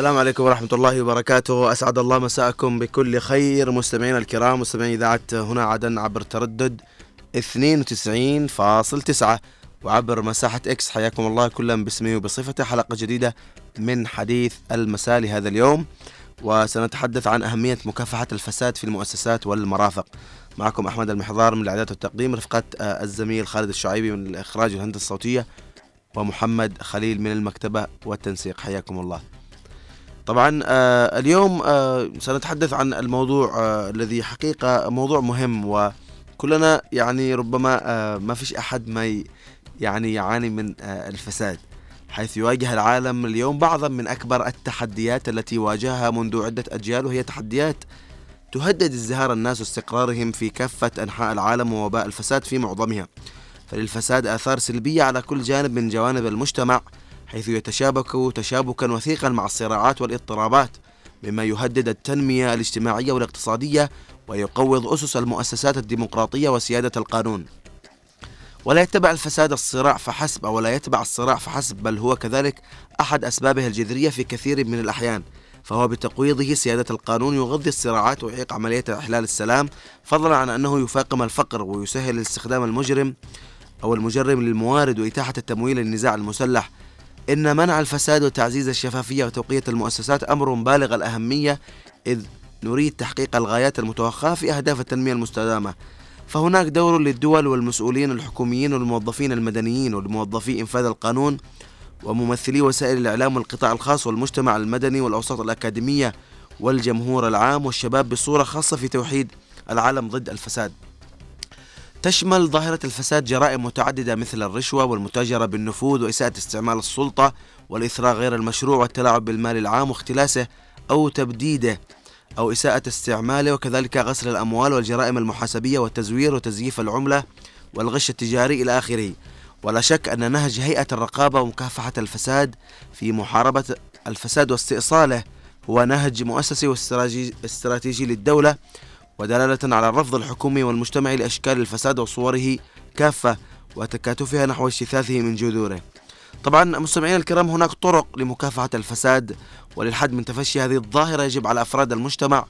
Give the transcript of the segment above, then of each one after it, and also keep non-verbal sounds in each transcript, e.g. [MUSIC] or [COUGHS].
السلام عليكم ورحمة الله وبركاته. أسعد الله مساءكم بكل خير. مستمعينا الكرام مستمعي إذاعة هنا عدن عبر تردد 92.9 وعبر مساحة إكس حياكم الله كلا باسمه وبصفته حلقة جديدة من حديث المساء لهذا اليوم. وسنتحدث عن أهمية مكافحة الفساد في المؤسسات والمرافق. معكم أحمد المحضار من الإعداد والتقديم رفقة آه، الزميل خالد الشعيبي من الإخراج والهندسة الصوتية ومحمد خليل من المكتبة والتنسيق. حياكم الله. طبعا آه اليوم آه سنتحدث عن الموضوع آه الذي حقيقة موضوع مهم وكلنا يعني ربما ما فيش أحد ما يعني يعاني من الفساد حيث يواجه العالم اليوم بعضا من أكبر التحديات التي واجهها منذ عدة أجيال وهي تحديات تهدد ازدهار الناس واستقرارهم في كافة أنحاء العالم ووباء الفساد في معظمها. فللفساد آثار سلبية على كل جانب من جوانب المجتمع حيث يتشابك تشابكا وثيقا مع الصراعات والاضطرابات مما يهدد التنمية الاجتماعية والاقتصادية ويقوض أسس المؤسسات الديمقراطية وسيادة القانون. ولا يتبع الفساد الصراع فحسب أو لا يتبع الصراع فحسب بل هو كذلك أحد أسبابه الجذرية في كثير من الأحيان فهو بتقويضه سيادة القانون يغذي الصراعات ويعيق عملية إحلال السلام فضلا عن أنه يفاقم الفقر ويسهل استخدام المجرم أو المجرم للموارد وإتاحة التمويل للنزاع المسلح إن منع الفساد وتعزيز الشفافية وتوقية المؤسسات أمر بالغ الأهمية إذ نريد تحقيق الغايات المتوخاة في أهداف التنمية المستدامة. فهناك دور للدول والمسؤولين الحكوميين والموظفين المدنيين والموظفي إنفاذ القانون وممثلي وسائل الإعلام والقطاع الخاص والمجتمع المدني والأوساط الأكاديمية والجمهور العام والشباب بصورة خاصة في توحيد العالم ضد الفساد. تشمل ظاهرة الفساد جرائم متعددة مثل الرشوة والمتاجرة بالنفوذ وإساءة استعمال السلطة والإثراء غير المشروع والتلاعب بالمال العام واختلاسه أو تبديده أو إساءة استعماله وكذلك غسل الأموال والجرائم المحاسبية والتزوير وتزييف العملة والغش التجاري إلى آخره. ولا شك أن نهج هيئة الرقابة ومكافحة الفساد في محاربة الفساد واستئصاله هو نهج مؤسسي واستراتيجي للدولة ودلالة على الرفض الحكومي والمجتمعي لأشكال الفساد وصوره كافة وتكاتفها نحو اجتثاثه من جذوره. طبعا مستمعينا الكرام هناك طرق لمكافحة الفساد وللحد من تفشي هذه الظاهرة يجب على أفراد المجتمع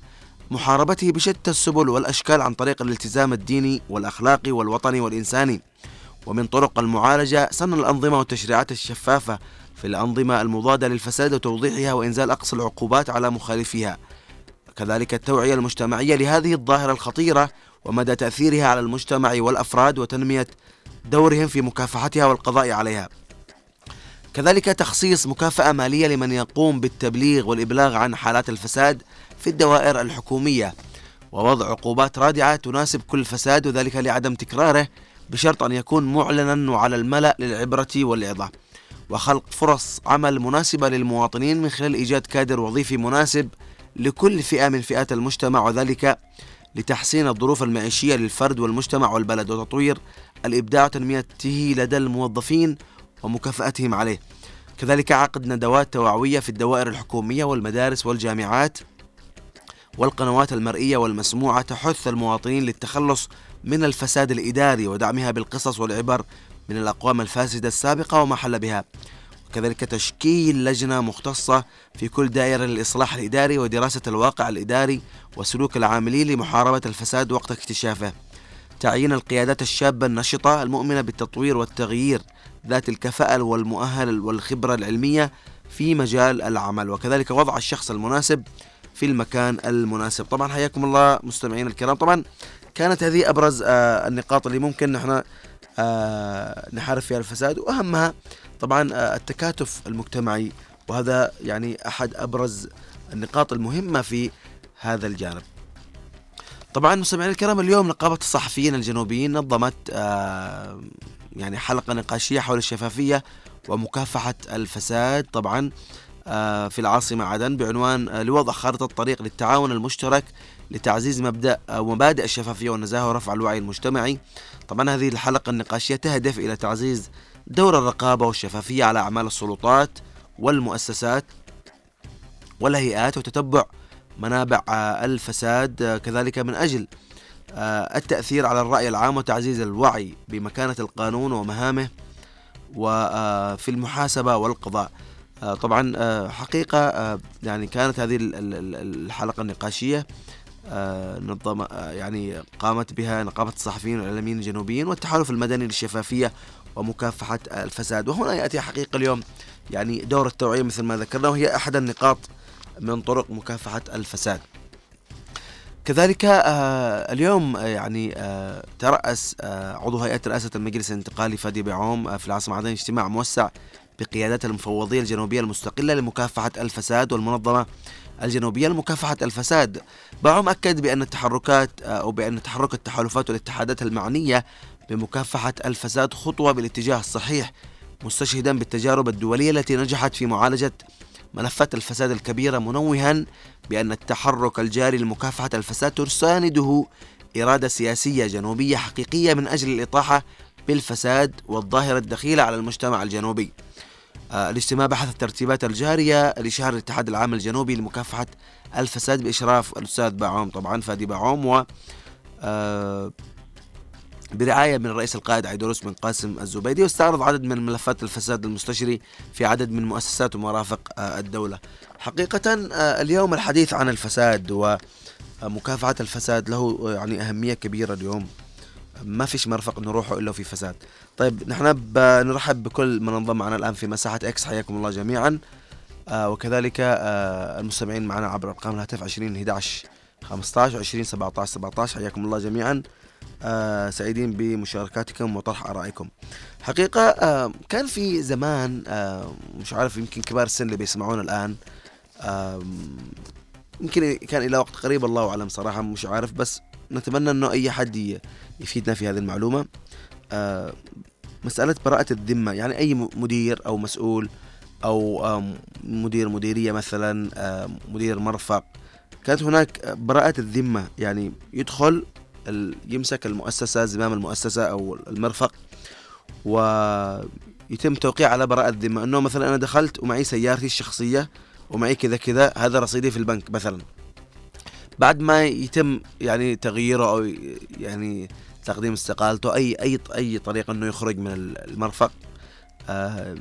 محاربته بشتى السبل والأشكال عن طريق الالتزام الديني والأخلاقي والوطني والإنساني. ومن طرق المعالجة سن الأنظمة والتشريعات الشفافة في الأنظمة المضادة للفساد وتوضيحها وإنزال أقصى العقوبات على مخالفيها. كذلك التوعية المجتمعية لهذه الظاهرة الخطيرة ومدى تأثيرها على المجتمع والأفراد وتنمية دورهم في مكافحتها والقضاء عليها. كذلك تخصيص مكافأة مالية لمن يقوم بالتبليغ والإبلاغ عن حالات الفساد في الدوائر الحكومية. ووضع عقوبات رادعة تناسب كل فساد وذلك لعدم تكراره بشرط أن يكون معلنا وعلى الملأ للعبرة والعظة وخلق فرص عمل مناسبة للمواطنين من خلال إيجاد كادر وظيفي مناسب لكل فئة من فئات المجتمع وذلك لتحسين الظروف المعيشية للفرد والمجتمع والبلد. وتطوير الإبداع وتنميته لدى الموظفين ومكافأتهم عليه. كذلك عقد ندوات توعوية في الدوائر الحكومية والمدارس والجامعات والقنوات المرئية والمسموعة تحث المواطنين للتخلص من الفساد الإداري ودعمها بالقصص والعبر من الأقوام الفاسدة السابقة وما حل بها. وكذلك تشكيل لجنة مختصة في كل دائرة للإصلاح الإداري ودراسة الواقع الإداري وسلوك العاملين لمحاربة الفساد وقت اكتشافه. تعيين القيادات الشابة النشطة المؤمنة بالتطوير والتغيير ذات الكفاءة والمؤهل والخبرة العلمية في مجال العمل وكذلك وضع الشخص المناسب في المكان المناسب. طبعا حياكم الله مستمعين الكرام. طبعا كانت هذه أبرز آه النقاط اللي ممكن نحن آه نحارب فيها الفساد وأهمها طبعا آه التكاتف المجتمعي وهذا يعني أحد أبرز النقاط المهمة في هذا الجانب. طبعا مستمعينا الكرام اليوم نقابة الصحفيين الجنوبيين نظمت آه يعني حلقة نقاشية حول الشفافية ومكافحة الفساد. طبعا آه في العاصمة عدن بعنوان لوضع خارطة طريق للتعاون المشترك لتعزيز مبدأ ومبادئ الشفافية والنزاهة ورفع الوعي المجتمعي. طبعا هذه الحلقة النقاشية تهدف إلى تعزيز دور الرقابة والشفافية على أعمال السلطات والمؤسسات والهيئات وتتبع منابع الفساد كذلك من أجل التأثير على الرأي العام وتعزيز الوعي بمكانة القانون ومهامه وفي المحاسبة والقضاء. آه، طبعا آه، حقيقة آه، يعني كانت هذه ال- ال- ال- الحلقة النقاشية آه، نظم آه، يعني قامت بها نقابة الصحفيين والإعلاميين الجنوبيين والتحالف المدني للشفافية ومكافحة الفساد. وهنا يأتي حقيقة اليوم يعني دور التوعية مثل ما ذكرنا وهي أحد النقاط من طرق مكافحة الفساد. كذلك آه، اليوم آه، يعني آه، ترأس عضو هيئة رئاسة المجلس الانتقالي فادي بعوم في العاصمة عدن اجتماع موسع بقيادات المفوضية الجنوبية المستقلة لمكافحة الفساد والمنظمة الجنوبية لمكافحة الفساد. بعوم أكد بأن التحركات أو بأن تحرك التحالفات والاتحادات المعنية بمكافحة الفساد خطوة بالاتجاه الصحيح مستشهدا بالتجارب الدولية التي نجحت في معالجة ملفات الفساد الكبيرة منوها بأن التحرك الجاري لمكافحة الفساد تسانده إرادة سياسية جنوبية حقيقية من أجل الإطاحة بالفساد والظاهرة الدخيلة على المجتمع الجنوبي. آه، الاجتماع بحث الترتيبات الجارية لشهر الاتحاد العام الجنوبي لمكافحة الفساد بإشراف الأستاذ باعوم طبعا فادي باعوم و آه، برعاية من الرئيس القائد عيدروس بن قاسم الزبيدي واستعرض عدد من ملفات الفساد المستشري في عدد من مؤسسات ومرافق آه، الدولة. حقيقة آه، اليوم الحديث عن الفساد ومكافحة الفساد له آه، يعني أهمية كبيرة اليوم. ما فيش مرفق نروحه إلا في فساد. طيب نحن بنرحب بكل من انضم معنا الآن في مساحة إكس. حياكم الله جميعا. وكذلك المستمعين معنا عبر أرقام الهاتف 20 11 15 20 17 17 حياكم الله جميعا. آه، سعيدين بمشاركاتكم وطرح آرائكم. حقيقة آه، كان في زمان آه، مش عارف يمكن كبار السن اللي بيسمعونا الآن آم، يمكن كان إلى وقت قريب الله أعلم صراحة مش عارف بس نتمنى أنه أي حد يفيدنا في هذه المعلومة. آه، مسألة براءة الذمة يعني م- مدير أو مسؤول آم، مدير مديرية مثلا مدير مرفق كانت هناك براءة الذمة يعني يدخل يمسك المؤسسة زمام المؤسسة أو المرفق ويتم توقيع على براءة ذمة أنه مثلا أنا دخلت ومعي سيارتي الشخصية ومعي كذا كذا هذا رصيدي في البنك مثلا. بعد ما يتم يعني تغييره أو يعني تقديم استقالته أي أي أي طريقة أنه يخرج من ال- المرفق آه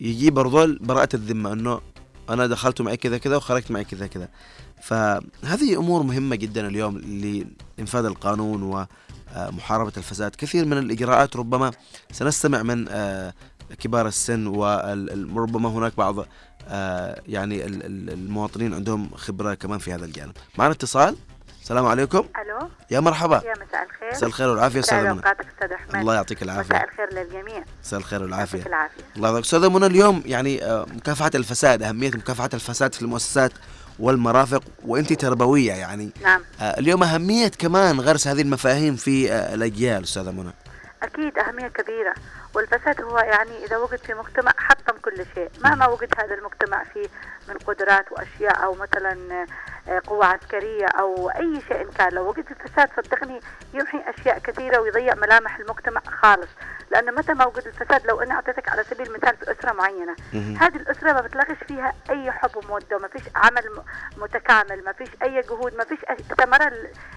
يجي برضو براءة الذمة أنه أنا دخلت معي كذا كذا وخرجت معي كذا كذا. فهذه أمور مهمة جدا اليوم لإنفاذ القانون ومحاربة الفساد. كثير من الإجراءات ربما سنستمع من آه، كبار السن وربما هناك بعض آه، يعني ال- ال- المواطنين عندهم خبرة كمان في هذا الجانب. معنا اتصال. السلام عليكم. ألو. يا مرحبا. يا مساء الخير. مساء الخير والعافية مساء أستاذة منى. أستاذ أحمد. الله يعطيك مساء العافية الخير للجميع. مساء الخير والعافية. يعطيك العافية. الله يعطيك أستاذة منى اليوم يعني آه، مكافحة الفساد أهمية مكافحة الفساد في المؤسسات والمرافق وأنت تربوية يعني. نعم. آه، اليوم أهمية كمان غرس هذه المفاهيم في آه، الأجيال أستاذة منى. أكيد أهمية كبيرة. والفساد هو يعني إذا وجد في مجتمع حطم كل شيء. مهما وجد هذا المجتمع فيه من قدرات وأشياء أو مثلا قوة عسكرية أو أي شيء كان. لو وجد الفساد صدقني يمحي أشياء كثيرة ويضيع ملامح المجتمع خالص. لأنه متى ما وجد الفساد لو أنا أعطيتك على سبيل المثال في أسرة معينة. هذه الأسرة ما بتلاقيش فيها أي حب ومودة ما فيش عمل متكامل ما فيش أي جهود ما فيش أي ثمرة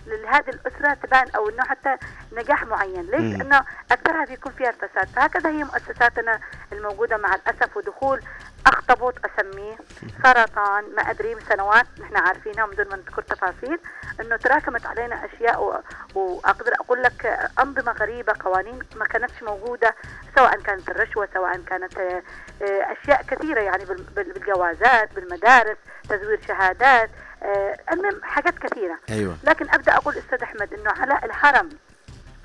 لهذه الأسرة تبان أو إنه حتى نجاح معين. ليش؟ لأنه أكثرها بيكون فيها الفساد. فهكذا هي مؤسساتنا الموجودة مع الأسف ودخول أخطبوط أسميه. سرطان ما أدري من سنوات نحن عارفينها من دون ما نذكر تفاصيل. إنه تراكمت علينا أشياء و... وأقدر أقول لك أنظمة غريبة قوانين ما كانتش موجودة سواء كانت الرشوة سواء كانت آه، آه، أشياء كثيرة يعني بال- بال- بالجوازات بالمدارس تزوير شهادات آه، المهم حاجات كثيرة. أيوة. لكن أبدأ أقول أستاذ أحمد إنه على الحرم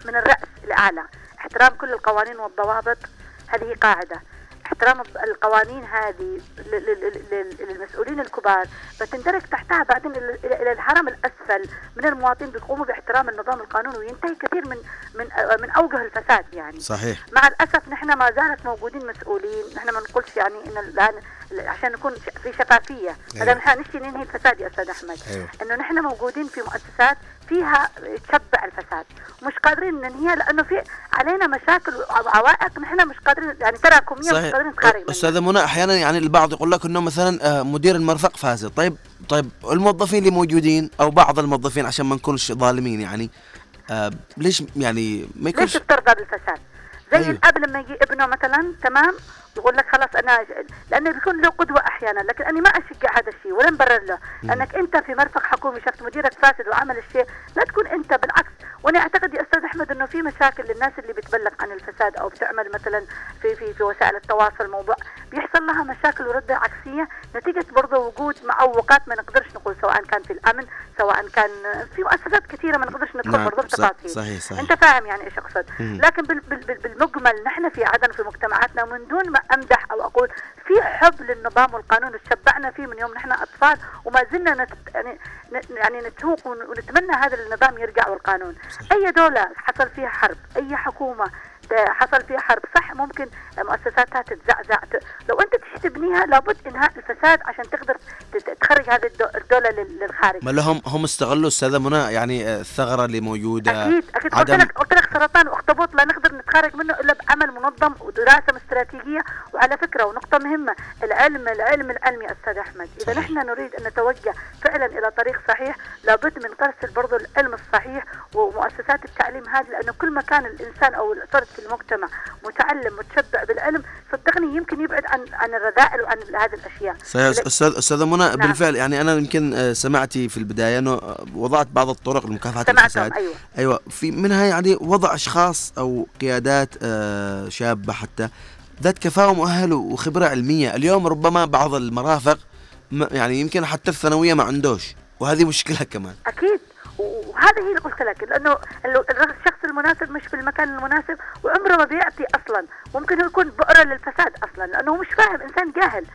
من الرأس الأعلى احترام كل القوانين والضوابط هذه قاعدة. احترام القوانين هذه لل- لل- لل- للمسؤولين الكبار بتندرج تحتها بعدين إلى الحرم الأسفل. من المواطنين بيقوموا باحترام النظام القانوني وينتهي كثير من من من أوجه الفساد يعني. صحيح. مع الأسف نحن ما زالت موجودين مسؤولين. نحن ما نقولش يعني إن الآن عشان نكون في شفافية. هذا نحن نشتي ننهي الفساد يا أستاذ أحمد. أيوة. إنه نحن موجودين في مؤسسات فيها تشبع الفساد. مش قادرين ننهيها لأنه في علينا مشاكل وعوائق نحن مش قادرين يعني تراكمية مش قادرين نتخارج منها أستاذة منى أحيانا يعني البعض يقول لك أنه مثلا آه، مدير المرفق فاسد طيب طيب الموظفين اللي موجودين أو بعض الموظفين عشان ما نكونش ظالمين يعني آه ليش يعني ما ليش يكونش بترضى بالفساد؟ زي أيوة. الاب لما يجي ابنه مثلا تمام؟ يقول لك خلاص أنا لأنه بيكون له قدوة أحيانا لكن أنا ما أشجع هذا الشيء ولا مبرر له. لأنك أنت في مرفق حكومي شفت مديرك فاسد وعمل الشيء لا تكون أنت بالعكس. وأنا أعتقد يا أستاذ أحمد إنه في مشاكل للناس اللي بتبلغ عن الفساد أو بتعمل مثلا في في في وسائل التواصل موضوع بيحصل لها مشاكل وردة عكسية. نتيجة برضه وجود معوقات ما نقدرش نقول سواء كان في الأمن سواء كان في مؤسسات كثيرة ما نقدرش ندخل نعم، برضه بتفاصيل صحيح صحيح. أنت فاهم يعني إيش أقصد. لكن بال بال بال بالمجمل نحن في عدن في مجتمعاتنا من دون ما أمدح أو أقول في حب للنظام والقانون وتشبعنا فيه من يوم نحن أطفال وما زلنا نت يعني يعني نتوق ون- ونتمنى هذا النظام يرجع والقانون. أي دولة حصل فيها حرب أي حكومة حصل فيها حرب. صح ممكن مؤسساتها تتزعزع. لو انت تيجي تبنيها لابد انهاء الفساد عشان تقدر تخرج هذه الدو- الدولة لل- للخارج. ما لهم هم استغلوا أستاذة منى يعني آه، الثغره اللي موجودة أكيد أكيد. قلت عدم لك قلت لك سرطان واخطبوط لا نقدر نتخرج منه إلا بعمل منظم ودراسة استراتيجية. وعلى فكرة ونقطة مهمة العلم العلم العلم يا أستاذ أحمد. إذا صحيح. نحن نريد أن نتوجه فعلا إلى طريق صحيح لابد من غرس برضو العلم الصحيح ومؤسسات التعليم هذه لأنه كل ما كان الإنسان أو الفرد في المجتمع متعلم متشبع بالعلم صدقني يمكن يبعد عن عن الرذائل وعن هذه الأشياء. صحيح أستاذ أستاذة منى نعم. بالفعل يعني أنا يمكن آه، سمعتي في البداية إنه آه، وضعت بعض الطرق لمكافحة الفساد. أيوه. أيوه في منها يعني وضع أشخاص أو قيادات آه، شابة حتى ذات كفاءة ومؤهلة وخبرة علمية. اليوم ربما بعض المرافق يعني يمكن حتى الثانوية ما عندوش وهذه مشكلة كمان. أكيد. وهذا هي اللي قلت لك لأنه ال- الشخص المناسب مش في المكان المناسب وعمره ما بيعطي أصلا. ممكن هو يكون بؤرة للفساد أصلا لأنه هو مش فاهم إنسان جاهل.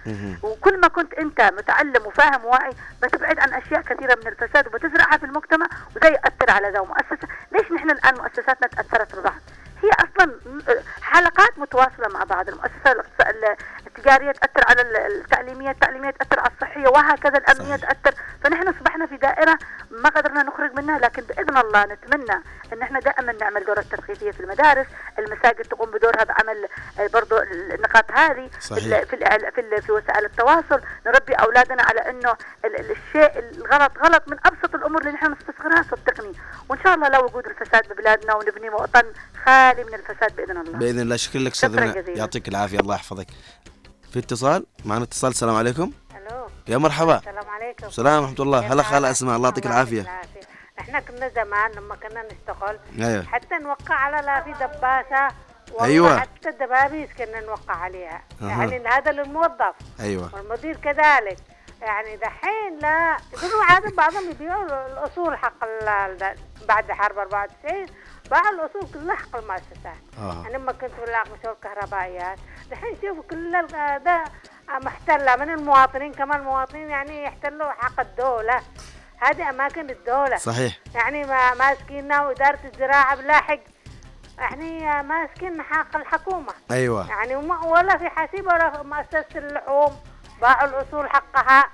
وكل ما كنت أنت متعلم وفاهم وواعي بتبعد عن أشياء كثيرة من الفساد وبتزرعها في المجتمع وده ياثر على ذا مؤسسة. ليش نحن الآن مؤسساتنا تأثرت ببعض؟ هي أصلا حلقات متواصلة مع بعض المؤسسة التجارية تأثر على ال- التعليمية التعليمية تأثر على الصحية وهكذا الأمنية صحيح. تأثر. فنحن أصبحنا في دائرة لكن بإذن الله نتمنى إن إحنا دائما نعمل دورات تثقيفيه في المدارس. المساجد تقوم بدورها بعمل آه، برضو النقاط هذه صحيح. في في ال- في وسائل التواصل. نربي أولادنا على إنه ال- ال- الشيء الغلط غلط من أبسط الأمور اللي نحن نستصغرها صدقني وإن شاء الله لا وجود الفساد ببلادنا ونبني وطن خالي من الفساد بإذن الله. بإذن الله. شكرا لك أستاذ شكراً منى. جزيلاً. يعطيك العافية. الله يحفظك. في اتصال؟ معنا اتصال. السلام عليكم. ألو. يا مرحبا. السلام عليكم. السلام ورحمة الله. هلا؟ خالة أسماء. الله يعطيك العافية. إحنا كنا زمان لما كنا نشتغل أيوه. حتى نوقع على لا في دباسة أيوة. حتى الدبابيس كنا نوقع عليها. أها. يعني هذا للموظف أيوه. والمدير كذلك. يعني دحين لا. يقولوا عادة بعضهم يبيعوا الأصول حق بعد حرب 94 باعوا الأصول كلها حق المؤسسات آه أنا لما كنت في الأقمشة والكهربائيات. دحين شوفوا كل ده محتلة من المواطنين كمان المواطنين يعني يحتلوا حق الدولة. هذه أماكن الدولة. صحيح. يعني ما ماسكيننا وإدارة الزراعة بلاحق. يعني ماسكين حق الحكومة. أيوه. يعني ولا في حسيب ولا في مؤسسة اللحوم. باعوا الأصول حقها.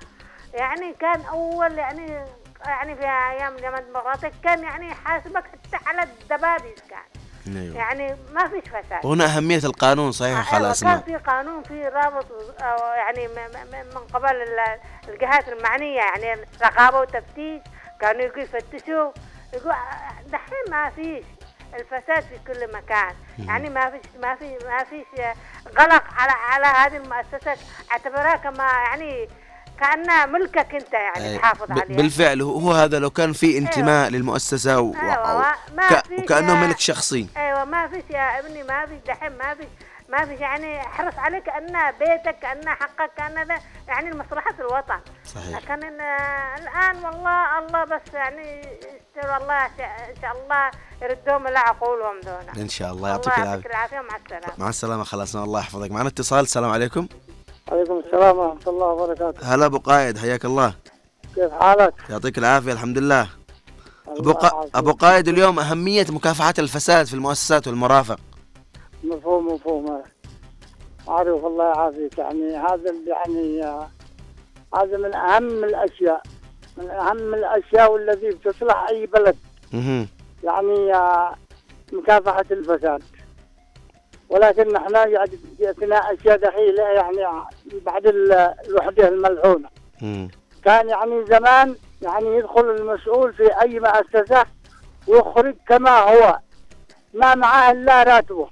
يعني كان أول يعني يعني في أيام الديمقراطيه كان يعني يحاسبك حتى على الدبابيس كان. أيوه يعني ما فيش فساد هنا أهمية القانون صحيح خاله أيوة، اسماء كان في قانون في رابط يعني من قبل ال- الجهات المعنية يعني رقابة وتفتيش كانوا يجوا يفتشوا يقول دحين ما فيش الفساد في كل مكان. يعني ما فيش ما في ما فيش غلق على على هذه المؤسسات. أعتبرها كما يعني كانها ملكك أنت يعني. تحافظ عليها بالفعل هو هذا لو كان في انتماء للمؤسسة و... أيوة،. ما ك... وكأنه ملك شخصي. أيوه ما فيش يا ابني ما فيش دحين ما فيش ما فيش يعني احرص عليك كانها بيتك كانها حقك ده يعني لمصلحة الوطن. صحيح. لكن إن الآن والله الله بس يعني يستر الله إن شاء الله يردهم إلى عقولهم دون. إن شاء الله يعطيك العافية. ومع السلامة. مع السلامة خلاص الله يحفظك. معنا اتصال السلام عليكم. عليكم السلام ورحمة الله وبركاته. هلا أبو قائد حياك الله. كيف حالك؟ يعطيك العافية الحمد لله أبو الله ق... يعافيك. أبو قائد اليوم أهمية مكافحة الفساد في المؤسسات والمرافق. مفهوم مفهوم. عارف الله يعافيك. يعني هذا يعني آه، هذا من أهم الأشياء. من أهم الأشياء والذي بتصلح أي بلد. يعني آه، مكافحة الفساد. ولكن نحن يعني جاتنا أشياء دخيلة يعني بعد ال- الوحدة الملعونة. مم. كان يعني زمان يعني يدخل المسؤول في أي مؤسسة ويخرج كما هو. ما معاه إلا راتبه.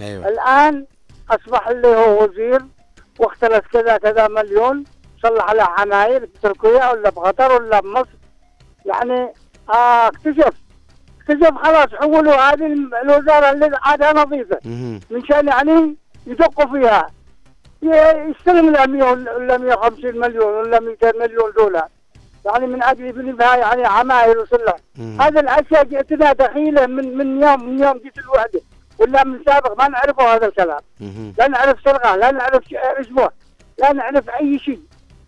أيوه. الآن أصبح اللي هو وزير واختلف كذا كذا مليون صلح على عماير بتركيا ولا بقطر ولا بمصر. يعني آه اكتشف. اكتشف خلاص حولوا هذه الوزارة اللي عادها نظيفة. من شأن يعني يدقوا فيها. يستلم لها 100 ولا 150 مليون ولا 200 مليون دولار. يعني من أجل يبني بها يعني عماير وصلح مهم. هذه الاشياء جئتنا دخيله من من يوم من يوم جيت الوحدة. ولا من سابق ما نعرفه هذا الكلام. لا نعرف سرقة لا نعرف أسبوع. لا نعرف أي شيء.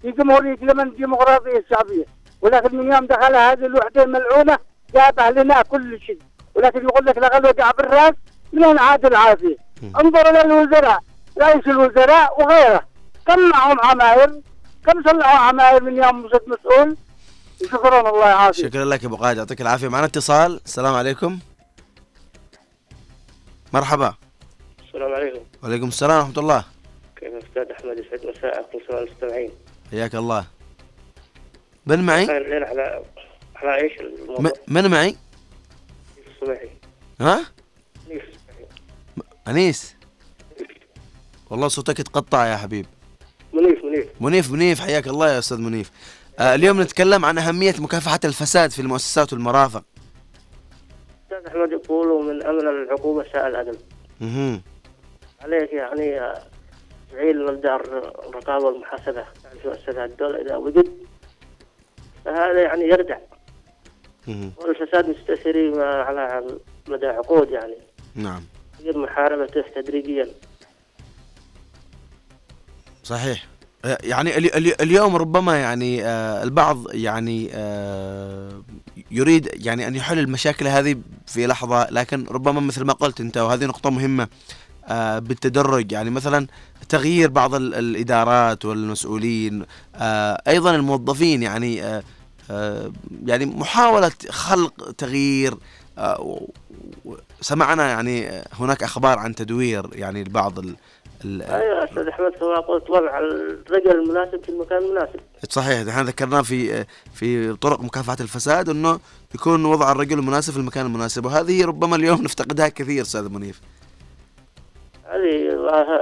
في جمهوريه اليمن الديمقراطية الشعبية. ولكن من يوم دخل هذه الوحدة الملعونة جابه لنا كل شيء. ولكن يقول لك لغل وقع بالراس من عاد العافية؟ مم. انظر إلى الوزراء رئيس الوزراء وغيره. كم معهم عماير كم صلحوا عماير من يوم صرت مسؤول؟ شكرا الله يعافيك. شكرا لك يا أبو قائد يعطيك العافية. معنا اتصال. السلام عليكم. مرحبا. السلام عليكم. وعليكم السلام ورحمة الله. كيف أستاذ أحمد؟ يسعد مساءك وسؤال المستمعين. حياك الله. من معي؟ خير على على إيش الموضوع؟ من معي؟ منيف الصبيحي ها أنيس. والله صوتك اتقطع يا حبيب. منيف منيف. منيف منيف. حياك الله يا أستاذ منيف. آه اليوم نتكلم عن أهمية مكافحة الفساد في المؤسسات والمرافق. أستاذ أحمد يقولوا من أمن العقوبة ساء الادب. عليك يعني تفعيل مبدا الر- الرقابة والمحاسبة. يعني في مؤسسات الدولة إذا وجد فهذا يعني يردع. والفساد مستثري على مدى عقود يعني. نعم. يجب محاربته تدريجيا. صحيح. يعني الي- الي- اليوم ربما يعني آه، البعض يعني آه، يريد يعني أن يحل المشاكل هذه في لحظة لكن ربما مثل ما قلت أنت وهذه نقطة مهمة آه، بالتدرج. يعني مثلا تغيير بعض ال- الإدارات والمسؤولين أيضا الموظفين يعني يعني محاولة خلق تغيير آه، سمعنا يعني آه، هناك أخبار عن تدوير يعني بعض ال أيوه أستاذ أحمد كما قلت وضع الرجل المناسب في المكان المناسب. صحيح إحنا ذكرنا في في طرق مكافحة الفساد إنه يكون وضع الرجل المناسب في المكان المناسب وهذه ربما اليوم [LAUGHS] نفتقدها كثير أستاذ منيف. هذه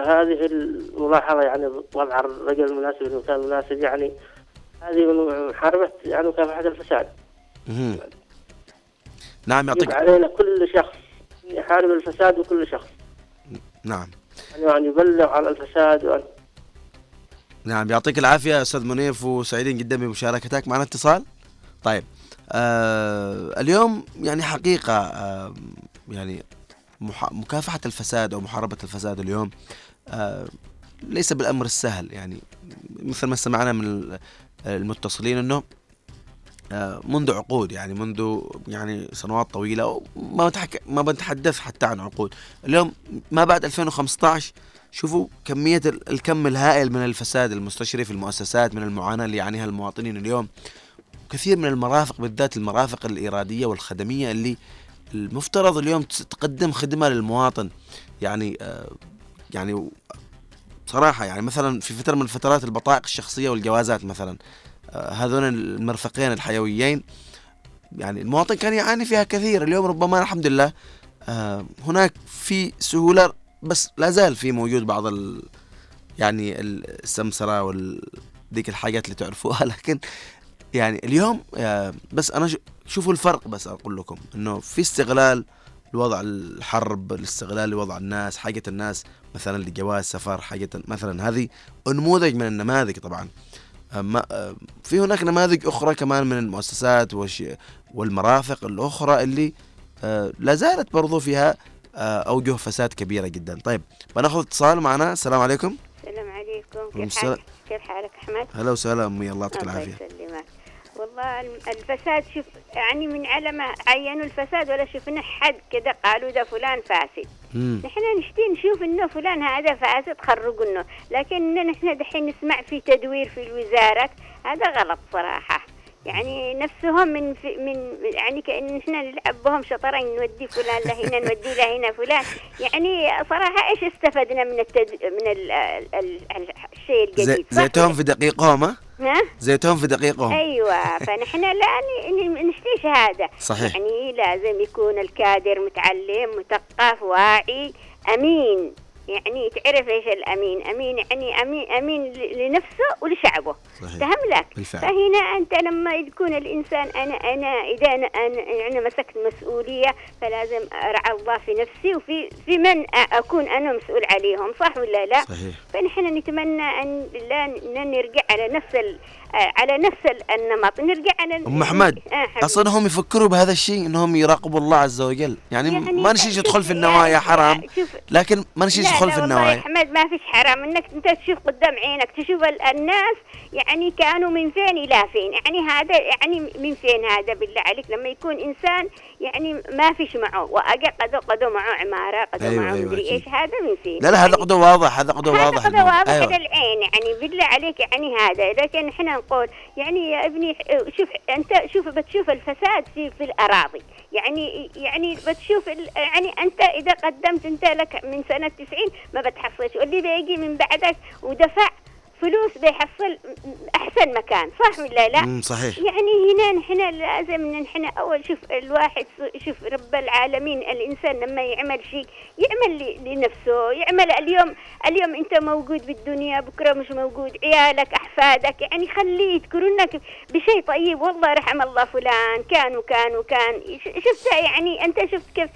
هذه الملاحظة يعني وضع الرجل المناسب في المكان المناسب يعني هذه من محاربة يعني مكافحة الفساد. نعم يعطيك علينا كل شخص يحارب الفساد وكل شخص. نعم. يعني يبلغ عن الفساد وأن نعم يعطيك العافية يا أستاذ منيف وسعيدين جدا بمشاركتك. معنا اتصال؟ طيب آه اليوم يعني حقيقة آه يعني مكافحة الفساد أو محاربة الفساد اليوم آه ليس بالأمر السهل. يعني مثل ما سمعنا من المتصلين إنه آه، منذ عقود يعني منذ يعني سنوات طويلة ما بتحك... ما بنتحدث حتى عن عقود. اليوم ما بعد 2015 شوفوا كمية ال- الكم الهائل من الفساد المستشري في المؤسسات من المعاناة اللي يعانيها المواطنين اليوم. كثير من المرافق بالذات المرافق الإرادية والخدمية اللي المفترض اليوم تقدم خدمة للمواطن. يعني آه يعني صراحة يعني مثلا في فترة من الفترات البطائق الشخصية والجوازات مثلا آه هذول المرفقين الحيويين يعني المواطن كان يعاني فيها كثير. اليوم ربما الحمد لله آه هناك في سهولة بس لا زال في موجود بعض ال يعني السمسرة وال الحاجات اللي تعرفوها. [LAUGHS] لكن يعني اليوم آه، بس أنا شوفوا الفرق بس أقول لكم إنه في استغلال لوضع الحرب الاستغلال لوضع الناس حاجة الناس مثلا لجواز سفر حاجة مثلا هذه نموذج من النماذج طبعا. آه، في هناك نماذج أخرى كمان من المؤسسات والمرافق الأخرى اللي آه، لا زالت برضو فيها آه، أوجه فساد كبيرة جدا. طيب بناخذ اتصال معنا. السلام عليكم. السلام عليكم. كيف. حالك؟ كيف حالك أحمد؟ هلا وسهلا أمي الله يعطيك العافية. والله الفساد شوف يعني من على ما عينوا الفساد ولا شفنا حد كده قالوا ده فلان فاسد. نحن نشتي نشوف إنه فلان هذا فاسد خرجوا إنه. لكن نحن دحين نسمع في تدوير في الوزارات هذا غلط صراحة. يعني نفسهم من في من يعني كأن نحن نلعب بهم شطرنج نودي فلان لهنا نودي لهنا فلان. يعني صراحة إيش استفدنا من التد... من ال... ال... ال... الشيء الجديد؟ زيتهم في دقيقهم ها؟ زيتهم في دقيقهم أيوه فنحن لا ن- ن- نشتي شهاده صحيح. يعني لازم يكون الكادر متعلم مثقف واعي أمين. يعني تعرف إيش الأمين أمين يعني امين أمين لنفسه ولشعبه صحيح. فهم لك بالفعل. فهنا أنت لما يكون الإنسان أنا أنا إذا أنا أنا يعني مسكت مسؤولية فلازم أرعى الله في نفسي وفي في من أكون أنا مسؤول عليهم صح ولا لا صحيح فنحن نتمنى أن لا نرجع على نفس. على نفس ال- النمط نرجع على أم أحمد آه. أصلا هم يفكروا بهذا الشيء إنهم يراقبوا الله عز وجل يعني, يعني ما نشيج شوف- يدخل في النوايا يعني حرام لكن ما نشيج لا في النوايا. ما فيش حرام. إنك أنت تشوف قدام عينك تشوف ال- الناس يعني كانوا من فين إلى فين. يعني هذا يعني من فين هذا بالله عليك؟ لما يكون إنسان يعني ما فيش معه واجا قدو قدو معه عمارة قدو أيوة، معه أيوة، مدري. إيش هذا من فين لا لا هذا قدوة واضح هذا هذا واضح قدر الموضوع. واضح أيوة. للعين يعني بالله عليك يعني هذا لكن إحنا نقول يعني يا ابني شوف أنت شوف بتشوف الفساد في في الأراضي يعني يعني بتشوف يعني أنت إذا قدمت أنت لك من سنة 90 ما بتحصلش واللي بيجي من بعدك ودفع فلوس بيحصل أحسن مكان صح ولا لا؟ صحيح. يعني هنا نحن لازم نحن أول شوف الواحد شوف رب العالمين الإنسان لما يعمل شيء يعمل لنفسه يعمل اليوم اليوم أنت موجود بالدنيا بكرة مش موجود عيالك أحفادك يعني خليه يذكرونك بشيء طيب والله رحم الله فلان كان وكان وكان. شفت يعني أنت شفت كيف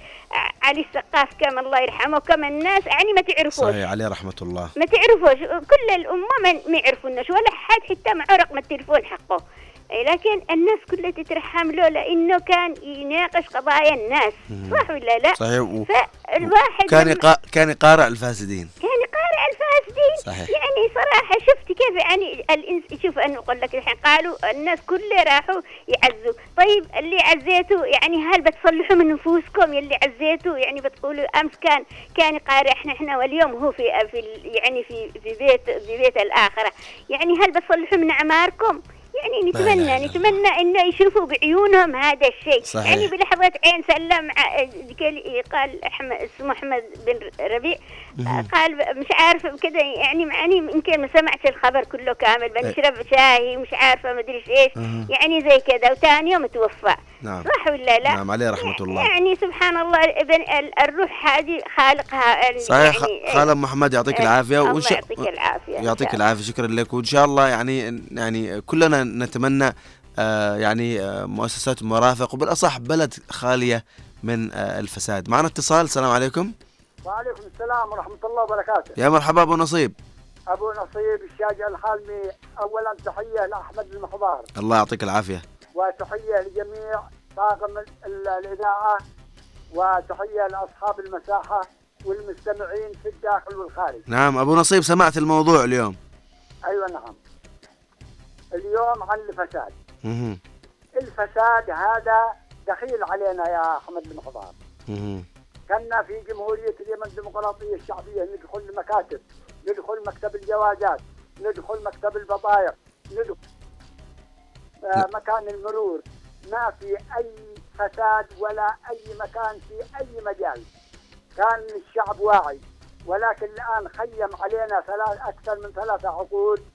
علي السقاف كم الله يرحمه كم الناس يعني ما تعرفوش. صحيح عليه رحمة الله. ما تعرفوش كل الأمة ما يعرفوناش ولا حد حتى معه رقم التليفون حقه. لكن الناس كلها تترحم له لأنه كان يناقش قضايا الناس صح ولا لا؟ صحيح. و... فالواحد كان يقا... كان يقارع الفاسدين. يعني قارع الفاسدين. صحيح. يعني صراحة شفت كيف يعني الإنس شوف أنا أقول لك الحين قالوا الناس كلها راحوا يعزوا. طيب اللي عزيتوا يعني هل بتصلحوا من نفوسكم؟ يلي عزيتوا يعني بتقولوا أمس كان كان قارع إحنا إحنا واليوم هو في في يعني في في بيت في بيت الآخرة. يعني هل بتصلحوا من أعماركم؟ يعني لا نتمنى نتمنى انه يشوفوا بعيونهم هذا الشيء صحيح. يعني بلحظة عين سلم ع- قال قال أحمد اسمه أحمد بن ربيع قال مش عارفة كده يعني معني يمكن ما سمعتش الخبر كله كامل بنشرب شاي مش عارفة ما أدري إيش. يعني زي كده وثاني يوم توفى. نعم. صح ولا لا؟ نعم عليه رحمة الله. يعني سبحان الله ابن ال- الروح هذه خالقها ال- صحيح يعني محمد يعطيك العافية الله وش- يعطيك العافية. يعطيك. العافية شكرا لك. وإن شاء الله يعني يعني كلنا نتمنى آه يعني آه مؤسسات مرافق وبالأصح بلد خالية من آه الفساد. معنا اتصال السلام عليكم. وعليكم السلام ورحمة الله وبركاته. يا مرحبا أبو نصيب. أبو نصيب الشاجع الحالمي أولا تحية لأحمد المحضار الله يعطيك العافية. وتحية لجميع طاقم ال- الإذاعة وتحية لأصحاب المساحة والمستمعين في الداخل والخارج. نعم أبو نصيب سمعت الموضوع اليوم. أيوة نعم. اليوم عن الفساد. الفساد هذا دخيل علينا يا أحمد المحضار مهم. كنا في جمهورية اليمن الديمقراطية الشعبية ندخل المكاتب ندخل مكتب الجوازات ندخل مكتب البطايق ندخل آه مكان المرور. ما في أي فساد ولا أي مكان في أي مجال. كان الشعب واعي ولكن الآن خيم علينا ثلاث أكثر من ثلاثة عقود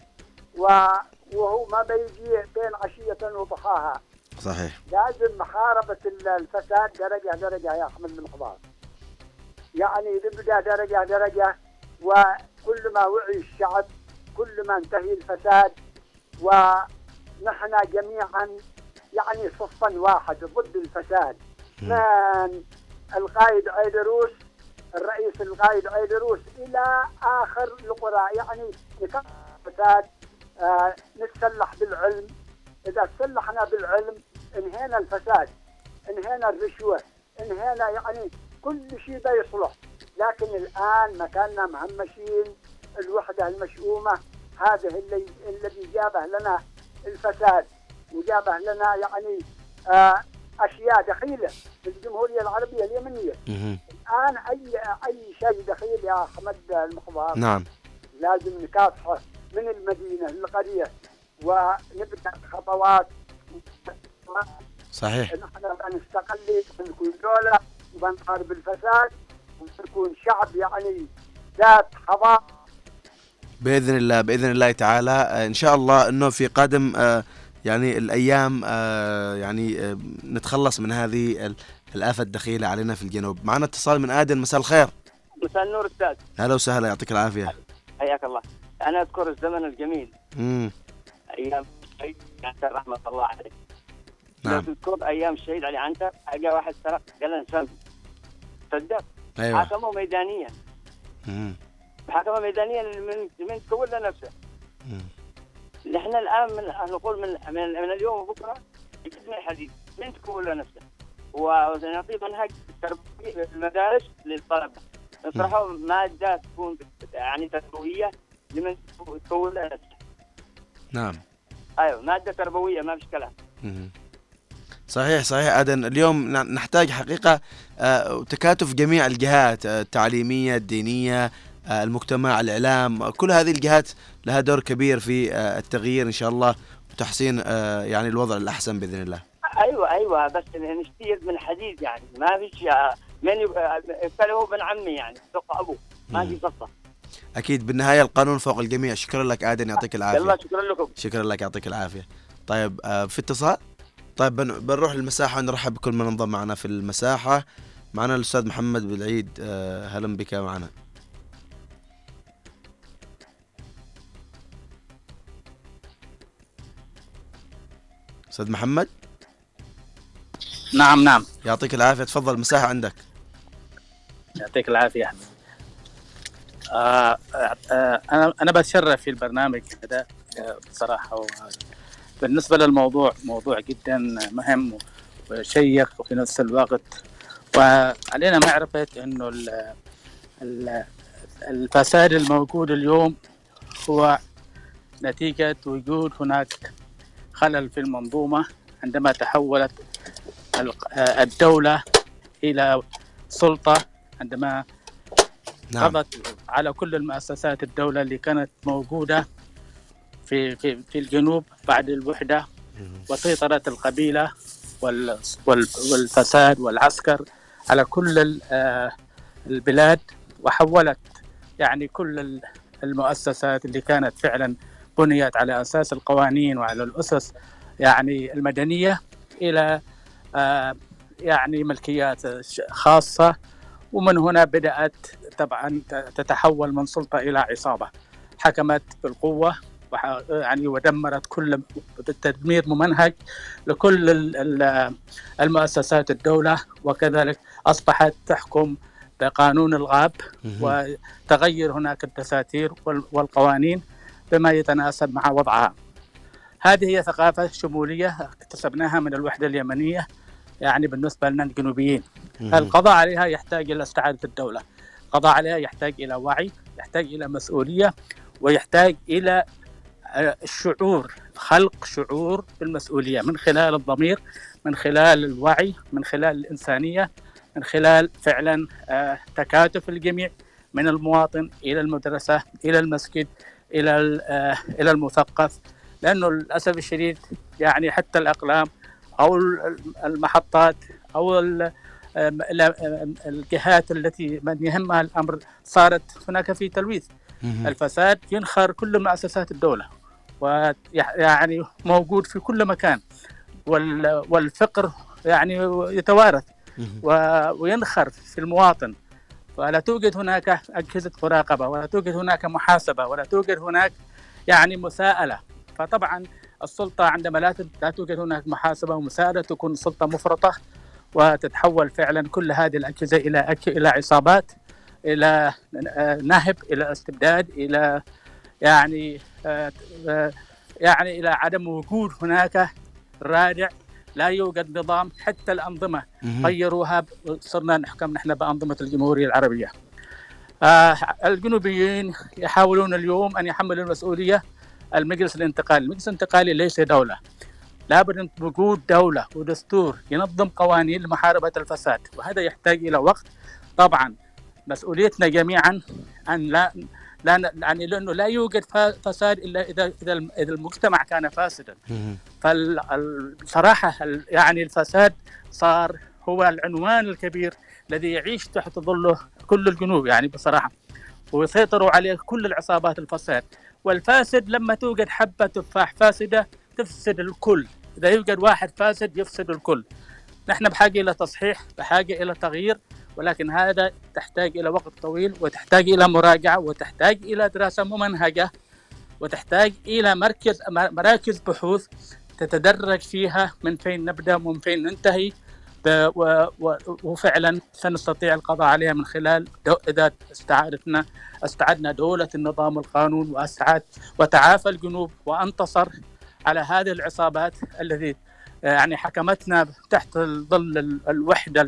وهو ما بيجي بين عشية وضحاها. صحيح. لازم محاربة ال- الفساد درجة درجة يا أحمد المحضار. يعني نبدأ درجة درجة وكل ما وعي الشعب كل ما انتهي الفساد ونحن جميعا يعني صفا واحد ضد الفساد. من القائد عيدروس الرئيس القائد عيدروس إلى آخر القرى يعني الفساد آه نتسلح بالعلم. إذا تسلحنا بالعلم انهينا الفساد انهينا الرشوة انهينا يعني كل شيء بيصلح لكن الآن مكاننا مهمشين الوحدة المشؤومة هذا اللي الذي جابه لنا الفساد وجابه لنا يعني آه أشياء دخيلة في الجمهورية العربية اليمنية. مهم. الآن أي أي شيء دخيل يا أحمد المحضار نعم. لازم نكافحه من المدينة للقرية ونبدأ خطوات صحيح. نحن بنستقل بنكون دولة. وبنحارب الفساد ونكون شعب يعني ذات حضارة بإذن الله بإذن الله تعالى. آه، إن شاء الله إنه في قادم آه، يعني الأيام آه، يعني نتخلص من هذه ال- الآفة الدخيلة علينا في الجنوب. معنا اتصال من آدن. مساء الخير. مساء النور أستاذ. هلا وسهلا. يعطيك العافية. حياك الله. أنا أذكر الزمن الجميل. امم أيام رحمة الله عليه. نعم. تذكر أيام الشهيد علي عنتر جاء واحد سرق قال سم صدق. أيوه. حاكمه ميدانيا. مم. حاكمه ميدانيا من من تكون لنفسه مم. نحن الآن من نقول من من, من اليوم وبكرة يقدم الحديث من تكون لنفسه ونعطي منهج تربوي في المدارس للطلبة. نطرحوا مادة تكون يعني تربوية لمن تكون لنفسه نعم. أيوه مادة تربوية ما فيش كلام. صحيح صحيح. أدن اليوم نحتاج حقيقة آه، تكاتف جميع الجهات آه، التعليمية الدينية آه، المجتمع الإعلام. كل هذه الجهات لها دور كبير في التغيير إن شاء الله وتحسين يعني الوضع الأحسن بإذن الله. أيوه أيوه. بس نشتيت من حديد يعني. ما فيش من يبقى هو بن عمي يعني. دق أبوه. ما في قصة. أكيد. بالنهاية القانون فوق الجميع. شكرا لك آدن. يعطيك يلا العافيه شكرا لكم. شكرا لك. يعطيك العافية. طيب في اتصال؟ طيب بن- بنروح للمساحة ونرحب بكل من انضم معنا في المساحة. معنا الأستاذ محمد بالعيد آه، أهلا بك معنا. أستاذ محمد؟ نعم نعم. يعطيك العافية. تفضل المساحه عندك. يعطيك العافية. أحمد. آه آه أنا أنا بتشرف في البرنامج هذا آه، بالنسبة للموضوع موضوع جدا مهم وشيق وفي نفس الوقت وعلينا معرفة إنه ال- ال- الفساد الموجود اليوم هو نتيجة وجود هناك خلل في المنظومة عندما تحولت الدولة إلى سلطة عندما نعم. قضت على كل المؤسسات الدولة اللي كانت موجودة في في في الجنوب بعد القبيلة وال وال والفساد والعسكر على كل آه، البلاد وحولت يعني كل ال- المؤسسات اللي كانت فعلا بنيت على أساس القوانين وعلى الأسس يعني المدنية إلى آه، يعني ملكيات خاصة. ومن هنا بدأت طبعا تتحول من سلطة إلى عصابة. حكمت بالقوة. وح- يعني ودمرت كل بالتدمير ممنهج لكل ال- ال- المؤسسات الدولة وكذلك أصبحت تحكم بقانون الغاب. وتغير هناك الدساتير وال- والقوانين بما يتناسب مع وضعها هذه هي ثقافة شمولية اكتسبناها من الوحدة اليمنية يعني بالنسبة لنا الجنوبيين. القضاء عليها يحتاج إلى استعادة الدولة القضاء عليها يحتاج إلى وعي يحتاج إلى مسؤولية ويحتاج إلى آه، الشعور خلق شعور بالمسؤولية من خلال الضمير من خلال الوعي من خلال الإنسانية من خلال فعلا آه، تكاتف الجميع من المواطن إلى المدرسة إلى المسجد إلى آه، إلى المثقف. لأنه للأسف الشديد يعني حتى الأقلام أو ال- المحطات أو آم، الجهات التي من يهمها الأمر صارت هناك في تلويث. الفساد ينخر كل مؤسسات الدولة. ويعني موجود في كل مكان. وال- والفقر يعني يتوارث. وينخر في المواطن. ولا توجد هناك أجهزة مراقبة ولا توجد هناك محاسبة ولا توجد هناك يعني مساءلة. فطبعا السلطة عندما لا لا توجد هناك محاسبة ومساءلة تكون السلطة مفرطة وتتحول فعلا كل هذه الأجهزة إلى إلى عصابات إلى آه، نهب إلى استبداد إلى يعني يعني إلى عدم وجود هناك رادع لا يوجد نظام حتى الأنظمة. غيروها صرنا نحكم نحن بأنظمة الجمهورية العربية. آه الجنوبيين يحاولون اليوم أن يحملوا المسؤولية المجلس الانتقالي المجلس الانتقالي ليس دولة. لابد من وجود دولة ودستور ينظم قوانين لمحاربة الفساد وهذا يحتاج إلى وقت. طبعا مسؤوليتنا جميعا أن لا لا ن- يعني لأنه لا يوجد فساد إلا إذا إذا الم- إذا المجتمع كان فاسدا. مهم. فالصراحة يعني الفساد صار هو العنوان الكبير الذي يعيش تحت ظله كل الجنوب يعني بصراحة. ويسيطروا عليه كل العصابات الفساد. والفاسد لما توجد حبة تفاح فاسدة تفسد الكل. إذا يوجد واحد فاسد يفسد الكل. نحن بحاجة إلى تصحيح بحاجة إلى تغيير. ولكن هذا تحتاج إلى وقت طويل وتحتاج إلى مراجعة وتحتاج إلى دراسة ممنهجة وتحتاج إلى مركز مراكز بحوث تتدرج فيها من فين نبدأ ومن فين ننتهي وفعلا سنستطيع القضاء عليها من خلال إذا استعادتنا استعدنا دولة النظام والقانون وأسعد وتعافى الجنوب وأنتصر على هذه العصابات التي يعني حكمتنا تحت ظل ال- الوحدة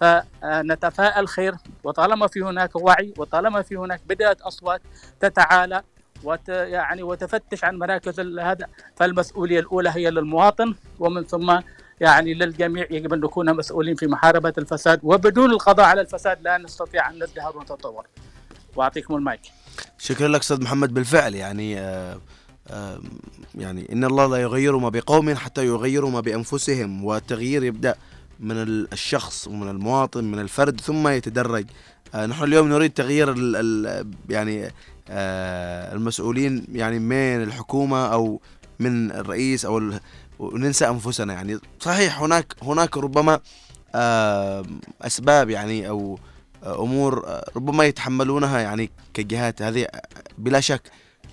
فنتفائل خير. وطالما في هناك وعي وطالما في هناك بدأت أصوات تتعالى وت يعني وتفتش عن مراكز هذا فالمسؤولية الأولى هي للمواطن ومن ثم يعني للجميع يجب أن نكون مسؤولين في محاربة الفساد. وبدون القضاء على الفساد لا نستطيع أن نزدهر ونتطور. وأعطيكم المايك. شكرا لك أستاذ محمد. بالفعل يعني آه آه يعني إن الله لا يغير ما بقوم حتى يغيروا ما بأنفسهم والتغيير يبدأ من ال- الشخص ومن المواطن من الفرد ثم يتدرج. آه نحن اليوم نريد تغيير ال ال يعني آه المسؤولين يعني من الحكومة أو من الرئيس ال- وننسى أنفسنا. يعني صحيح هناك هناك ربما آه أسباب يعني أمور آه، ربما يتحملونها يعني كجهات هذه بلا شك.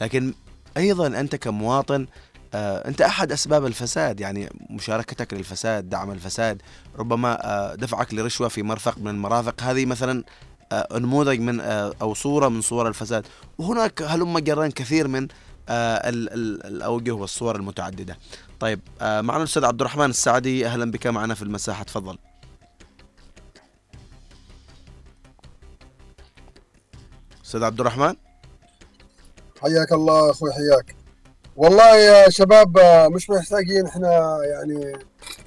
لكن أيضا أنت كمواطن آه، أنت أحد أسباب الفساد يعني مشاركتك للفساد دعم الفساد ربما آه، دفعك لرشوة في مرفق من المرافق هذه مثلا آه، نموذج من أو صورة من صور الفساد. وهناك هلم جران كثير من ال- ال- الأوجه والصور المتعددة. طيب معنا الأستاذ عبد الرحمن السعدي أهلا بك معنا في المساحة تفضل. أستاذ عبد الرحمن؟ حياك الله أخوي حياك. والله يا شباب آه، مش محتاجين إحنا يعني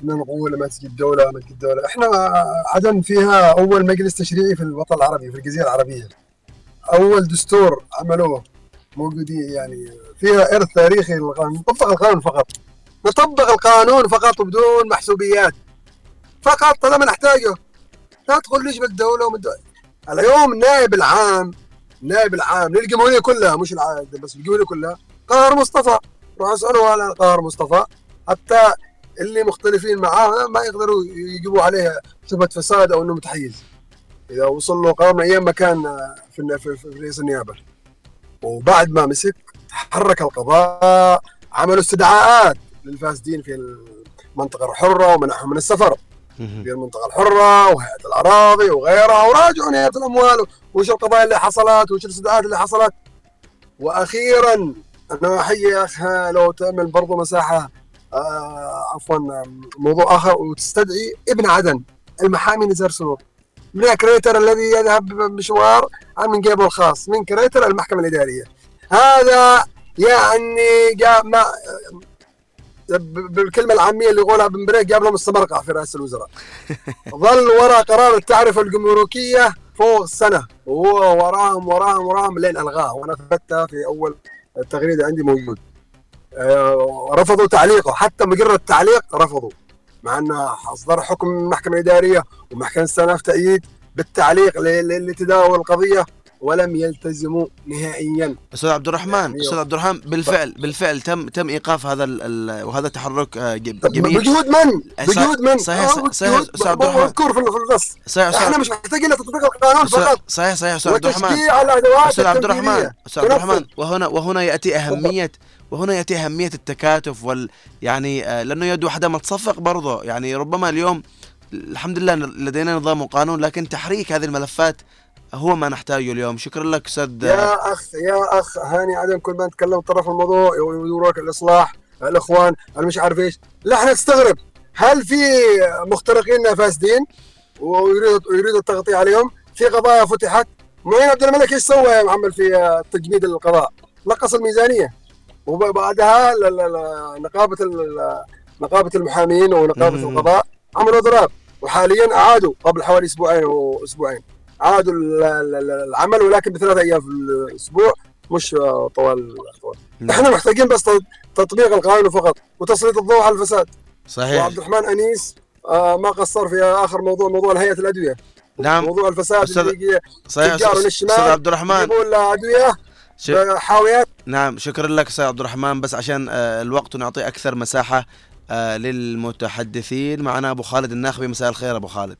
إن نقول ما تجي الدولة ما تجي الدولة. إحنا عدن فيها أول مجلس تشريعي في الوطن العربي في الجزيرة العربية. أول دستور عملوه موجودين يعني فيها إرث تاريخي للقانون نطبق القانون فقط. نطبق القانون فقط بدون محسوبيات. فقط طالما نحتاجه. لا تقول ليش بالدولة ومن الدولة. اليوم النائب العام النائب العام للجمهورية كلها مش الع... بس الجمهورية كلها قهر مصطفى. روح اساله على قهر مصطفى. حتى اللي مختلفين معاه ما يقدروا يجيبوا عليه شبهة فساد أو إنه متحيز. إذا وصل له قرار من أيام ما كان في, في, في رئيس النيابة. وبعد ما مسك تحرك القضاء عملوا استدعاءات للفاسدين في المنطقة الحرة ومنعهم من السفر. في المنطقة الحرة وهيئة الأراضي وغيرها وراجعوا هيئه الأموال وش القضايا اللي حصلت وش الاستدعاءات اللي حصلت. وأخيرا أنا احيي اخ لو تعمل برضو مساحة آه عفوا موضوع آخر وتستدعي ابن عدن المحامي نزار سرور. من كريتر الذي يذهب بمشوار من جيبه الخاص من كريتر المحكمة الإدارية. هذا يعني جاء ما بالكلمة العامية اللي يقولها بن بريك جاب لهم السمرقه في رئاسه الوزراء. [LAUGHS] ظل وراء قرار التعرفه الجمركية فوق السنة. وهو وراهم وراهم وراهم لين ألغاه. وأنا اثبتها في أول التغريدة عندي موجود. آه، رفضوا تعليقه. حتى مجرد التعليق رفضوا. مع أن أصدر حكم المحكمة الإدارية ومحكمة السنة تأييد بالتعليق لتداول القضية. ولم يلتزموا نهائيا أستاذ عبد الرحمن أستاذ عبد الرحمن بالفعل بالفعل تم تم إيقاف هذا ال ال وهذا تحرك آه، جميل بجهود من؟ بجهود من؟ صحيح- آه، صحيح- أستاذ عبد الرحمن. مذكور في النص صحيح إحنا أستاذ مش محتاجين لتطبيق القانون فقط صحيح صحيح أستاذ عبد الرحمن أستاذ عبد الرحمن. أستاذ عبد الرحمن. وهنا وهنا يأتي أهمية وهنا يأتي أهمية التكاتف وال يعني آه، لأنه يد واحدة ما تصفق برضه يعني ربما اليوم الحمد لله لدينا نظام وقانون لكن تحريك هذه الملفات هو ما نحتاجه اليوم. شكرا لك أستاذ. يا أخ يا أخ هاني عدم كل ما نتكلم طرف الموضوع يدورك الإصلاح الإخوان أنا مش عارف إيش. لا إحنا نستغرب هل في مخترقين فاسدين ويريد يريد التغطية عليهم؟ في قضايا فتحت؟ معين عبد الملك إيش سوى يا محمد في تجميد القضاء؟ نقص الميزانية. وبعدها نقابة نقابة المحامين ونقابة. القضاء عملوا ضراب وحاليا أعادوا قبل حوالي أسبوعين وأسبوعين. عادوا ال- ال- ال- العمل ولكن بثلاث أيام في الأسبوع مش آه، طوال طوال نعم. إحنا محتاجين بس تط- تطبيق القانون فقط وتسليط الضوء على الفساد. صحيح. وعبد الرحمن أنيس آه، ما قصر في آخر موضوع موضوع هيئه الأدوية. نعم. موضوع الفساد يجي صحيح أستاذ عبد الرحمن. لنا أدوية ش... حاويات. نعم شكرا لك أستاذ عبد الرحمن. بس عشان آه، الوقت ونعطي أكثر مساحة آه، للمتحدثين. معنا أبو خالد الناخبي. مساء الخير أبو خالد.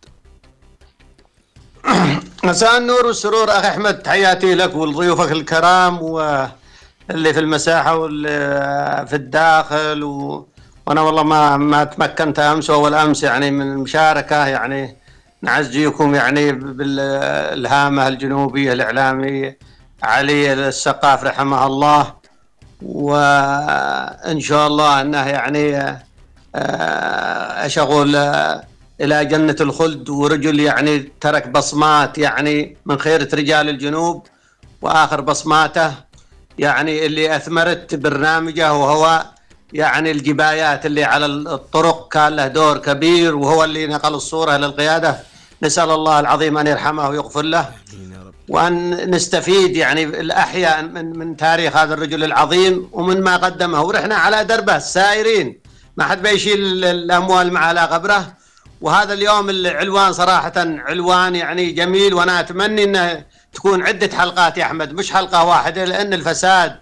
[COUGHS] مساء النور والسرور أخي أحمد تحياتي لك ولضيوفك الكرام واللي في المساحة واللي في الداخل و... وأنا والله ما ما تمكنت أمس وأول أمس يعني من المشاركة يعني نعزيكم يعني بالهامه الجنوبية الاعلامي علي السقاف رحمه الله وإن شاء الله أنه يعني إيش أقول آه، إلى جنة الخلد ورجل يعني ترك بصمات يعني من خيرة رجال الجنوب وآخر بصماته يعني اللي أثمرت برنامجه وهو يعني الجبايات اللي على الطرق كان له دور كبير وهو اللي نقل الصورة للقيادة. نسأل الله العظيم أن يرحمه ويغفر له. وأن نستفيد يعني الأحياء من من تاريخ هذا الرجل العظيم ومن ما قدمه. ورحنا على دربه السائرين. ما حد بيشيل الأموال معه على قبره وهذا اليوم العنوان صراحة عنوان يعني جميل وأنا أتمنى إنه تكون عدة حلقات يا أحمد مش حلقة واحدة لأن الفساد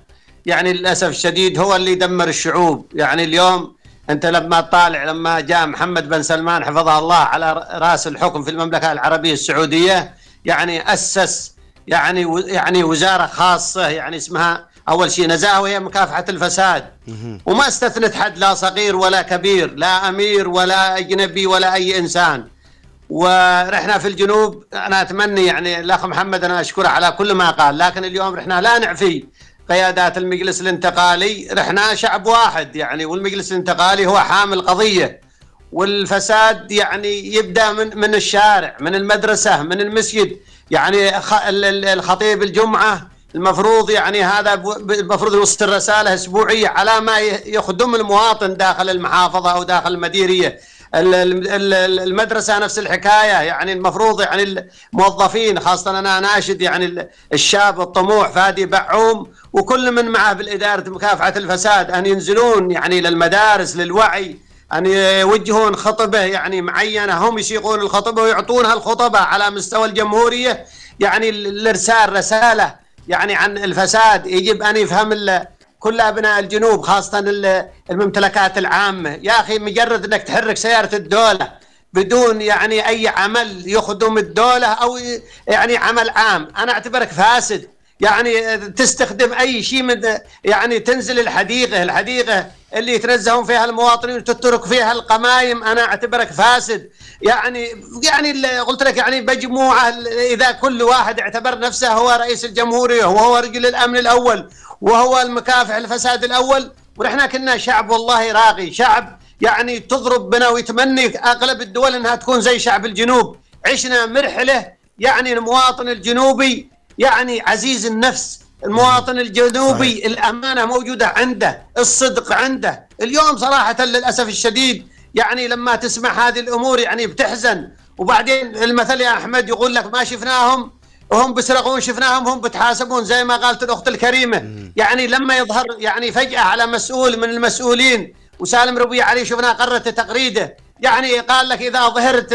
يعني للأسف الشديد هو اللي يدمر الشعوب. يعني اليوم أنت لما تطالع لما جاء محمد بن سلمان حفظه الله على رأس الحكم في المملكة العربية السعودية يعني أسس يعني يعني وزارة خاصة يعني اسمها أول شيء نزاهة وهي مكافحة الفساد. وما استثنت حد لا صغير ولا كبير لا أمير ولا اجنبي ولا أي إنسان. ورحنا في الجنوب أنا أتمنى يعني الأخ محمد أنا أشكره على كل ما قال لكن اليوم رحنا لا نعفي قيادات المجلس الانتقالي رحنا شعب واحد يعني والمجلس الانتقالي هو حامل قضية. والفساد يعني يبدأ من من الشارع من المدرسة من المسجد. يعني الخطيب الجمعة المفروض يعني هذا المفروض يوصل رساله أسبوعية على ما يخدم المواطن داخل المحافظة أو داخل المديرية. المدرسة نفس الحكاية. يعني المفروض يعني الموظفين خاصة أنا ناشد يعني الشاب الطموح فادي بعوم وكل من معه بالإدارة مكافحة الفساد أن ينزلون يعني للمدارس للوعي أن يوجهون خطبة يعني معينة. هم يسيقون الخطبة ويعطونها الخطبة على مستوى الجمهورية. يعني الإرسال رسالة يعني عن الفساد يجب أن يفهم كل أبناء الجنوب خاصة الممتلكات العامة. يا أخي مجرد إنك تحرك سيارة الدولة بدون يعني أي عمل يخدم الدولة أو يعني عمل عام. أنا أعتبرك فاسد. يعني تستخدم أي شيء من يعني تنزل الحديقة الحديقة اللي يتنزهون فيها المواطنين وتترك فيها القمايم. أنا أعتبرك فاسد. يعني يعني قلت لك يعني مجموعة إذا كل واحد اعتبر نفسه هو رئيس الجمهورية وهو رجل الأمن الأول وهو المكافح الفساد الأول. ونحن كنا شعب والله راقي شعب يعني تضرب بنا ويتمني أغلب الدول إنها تكون زي شعب الجنوب. عشنا مرحلة يعني المواطن الجنوبي يعني عزيز النفس المواطن الجنوبي صحيح. الأمانة موجودة عنده الصدق عنده. اليوم صراحة للأسف الشديد يعني لما تسمع هذه الأمور يعني بتحزن. وبعدين المثل يا أحمد يقول لك ما شفناهم وهم بيسرقون شفناهم هم بتحاسبون زي ما قالت الأخت الكريمة. يعني لما يظهر يعني فجأة على مسؤول من المسؤولين وسالم ربيع علي شفناه قررت تقريده. يعني قال لك إذا ظهرت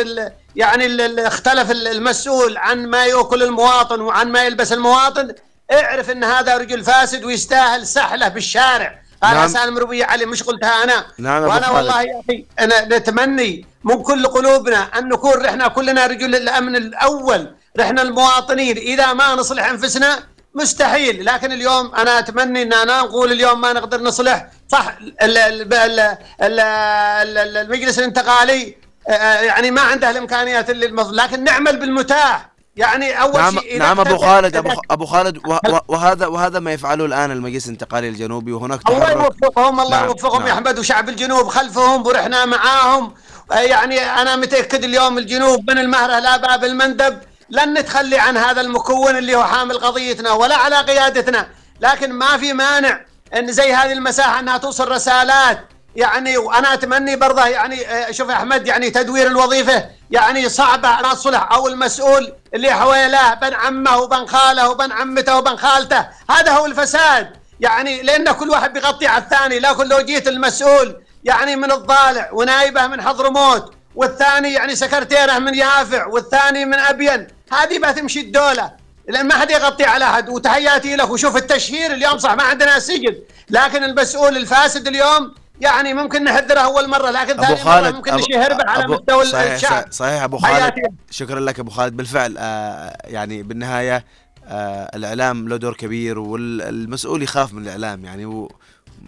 يعني اختلف المسؤول عن ما يأكل المواطن وعن ما يلبس المواطن. اعرف ان هذا رجل فاسد ويستاهل سحله بالشارع. قال نعم. سالم ربيع علي مش قلتها أنا؟ نعم وأنا والله يا أخي أنا نتمني من كل قلوبنا أن نكون إحنا كلنا رجل الأمن الأول. رحنا المواطنين إذا ما نصلح أنفسنا مستحيل. لكن اليوم أنا أتمنى إن أنا نقول اليوم ما نقدر نصلح. صح ال ال ال ال المجلس الانتقالي يعني ما عنده الإمكانيات اللي المفروض لكن نعمل بالمتاح. يعني أول نعم شيء نعم أبو خالد أبو أبو خالد وهذا وهذا ما يفعله الآن المجلس الانتقالي الجنوبي وهناك الله يوفقهم الله نعم يوفقهم نعم. يا أحمد وشعب الجنوب خلفهم ورحنا معاهم. يعني أنا متأكد اليوم الجنوب من المهرة لا باب المندب. لن نتخلي عن هذا المكون اللي هو حامل قضيتنا ولا على قيادتنا. لكن ما في مانع إن زي هذه المساحة أنها توصل رسالات. يعني وأنا اتمنى برضه يعني شوف يا أحمد يعني تدوير الوظيفة يعني صعبة على الصلح أو المسؤول اللي حواليه بن عمه وبن خاله وبن عمته وبن خالته هذا هو الفساد. يعني لأن كل واحد بيغطي على الثاني لكن لو جيت المسؤول يعني من الضالع ونايبه من حضرموت والثاني يعني سكرتيره من يافع والثاني من أبين هذه بتمشي الدولة. لأن ما حد يغطي على أحد. وتحياتي لك وشوف التشهير اليوم صح ما عندنا سجن لكن المسؤول الفاسد اليوم يعني ممكن نحذره أول مرة لكن ثاني مرة خالد ممكن نشهر به على أبو- مستوى صحيح الشعب. صحيح, صحيح أبو خالد. حياتي. شكرا لك أبو خالد. بالفعل آه يعني بالنهاية آه الإعلام له دور كبير والمسؤول يخاف من الإعلام. يعني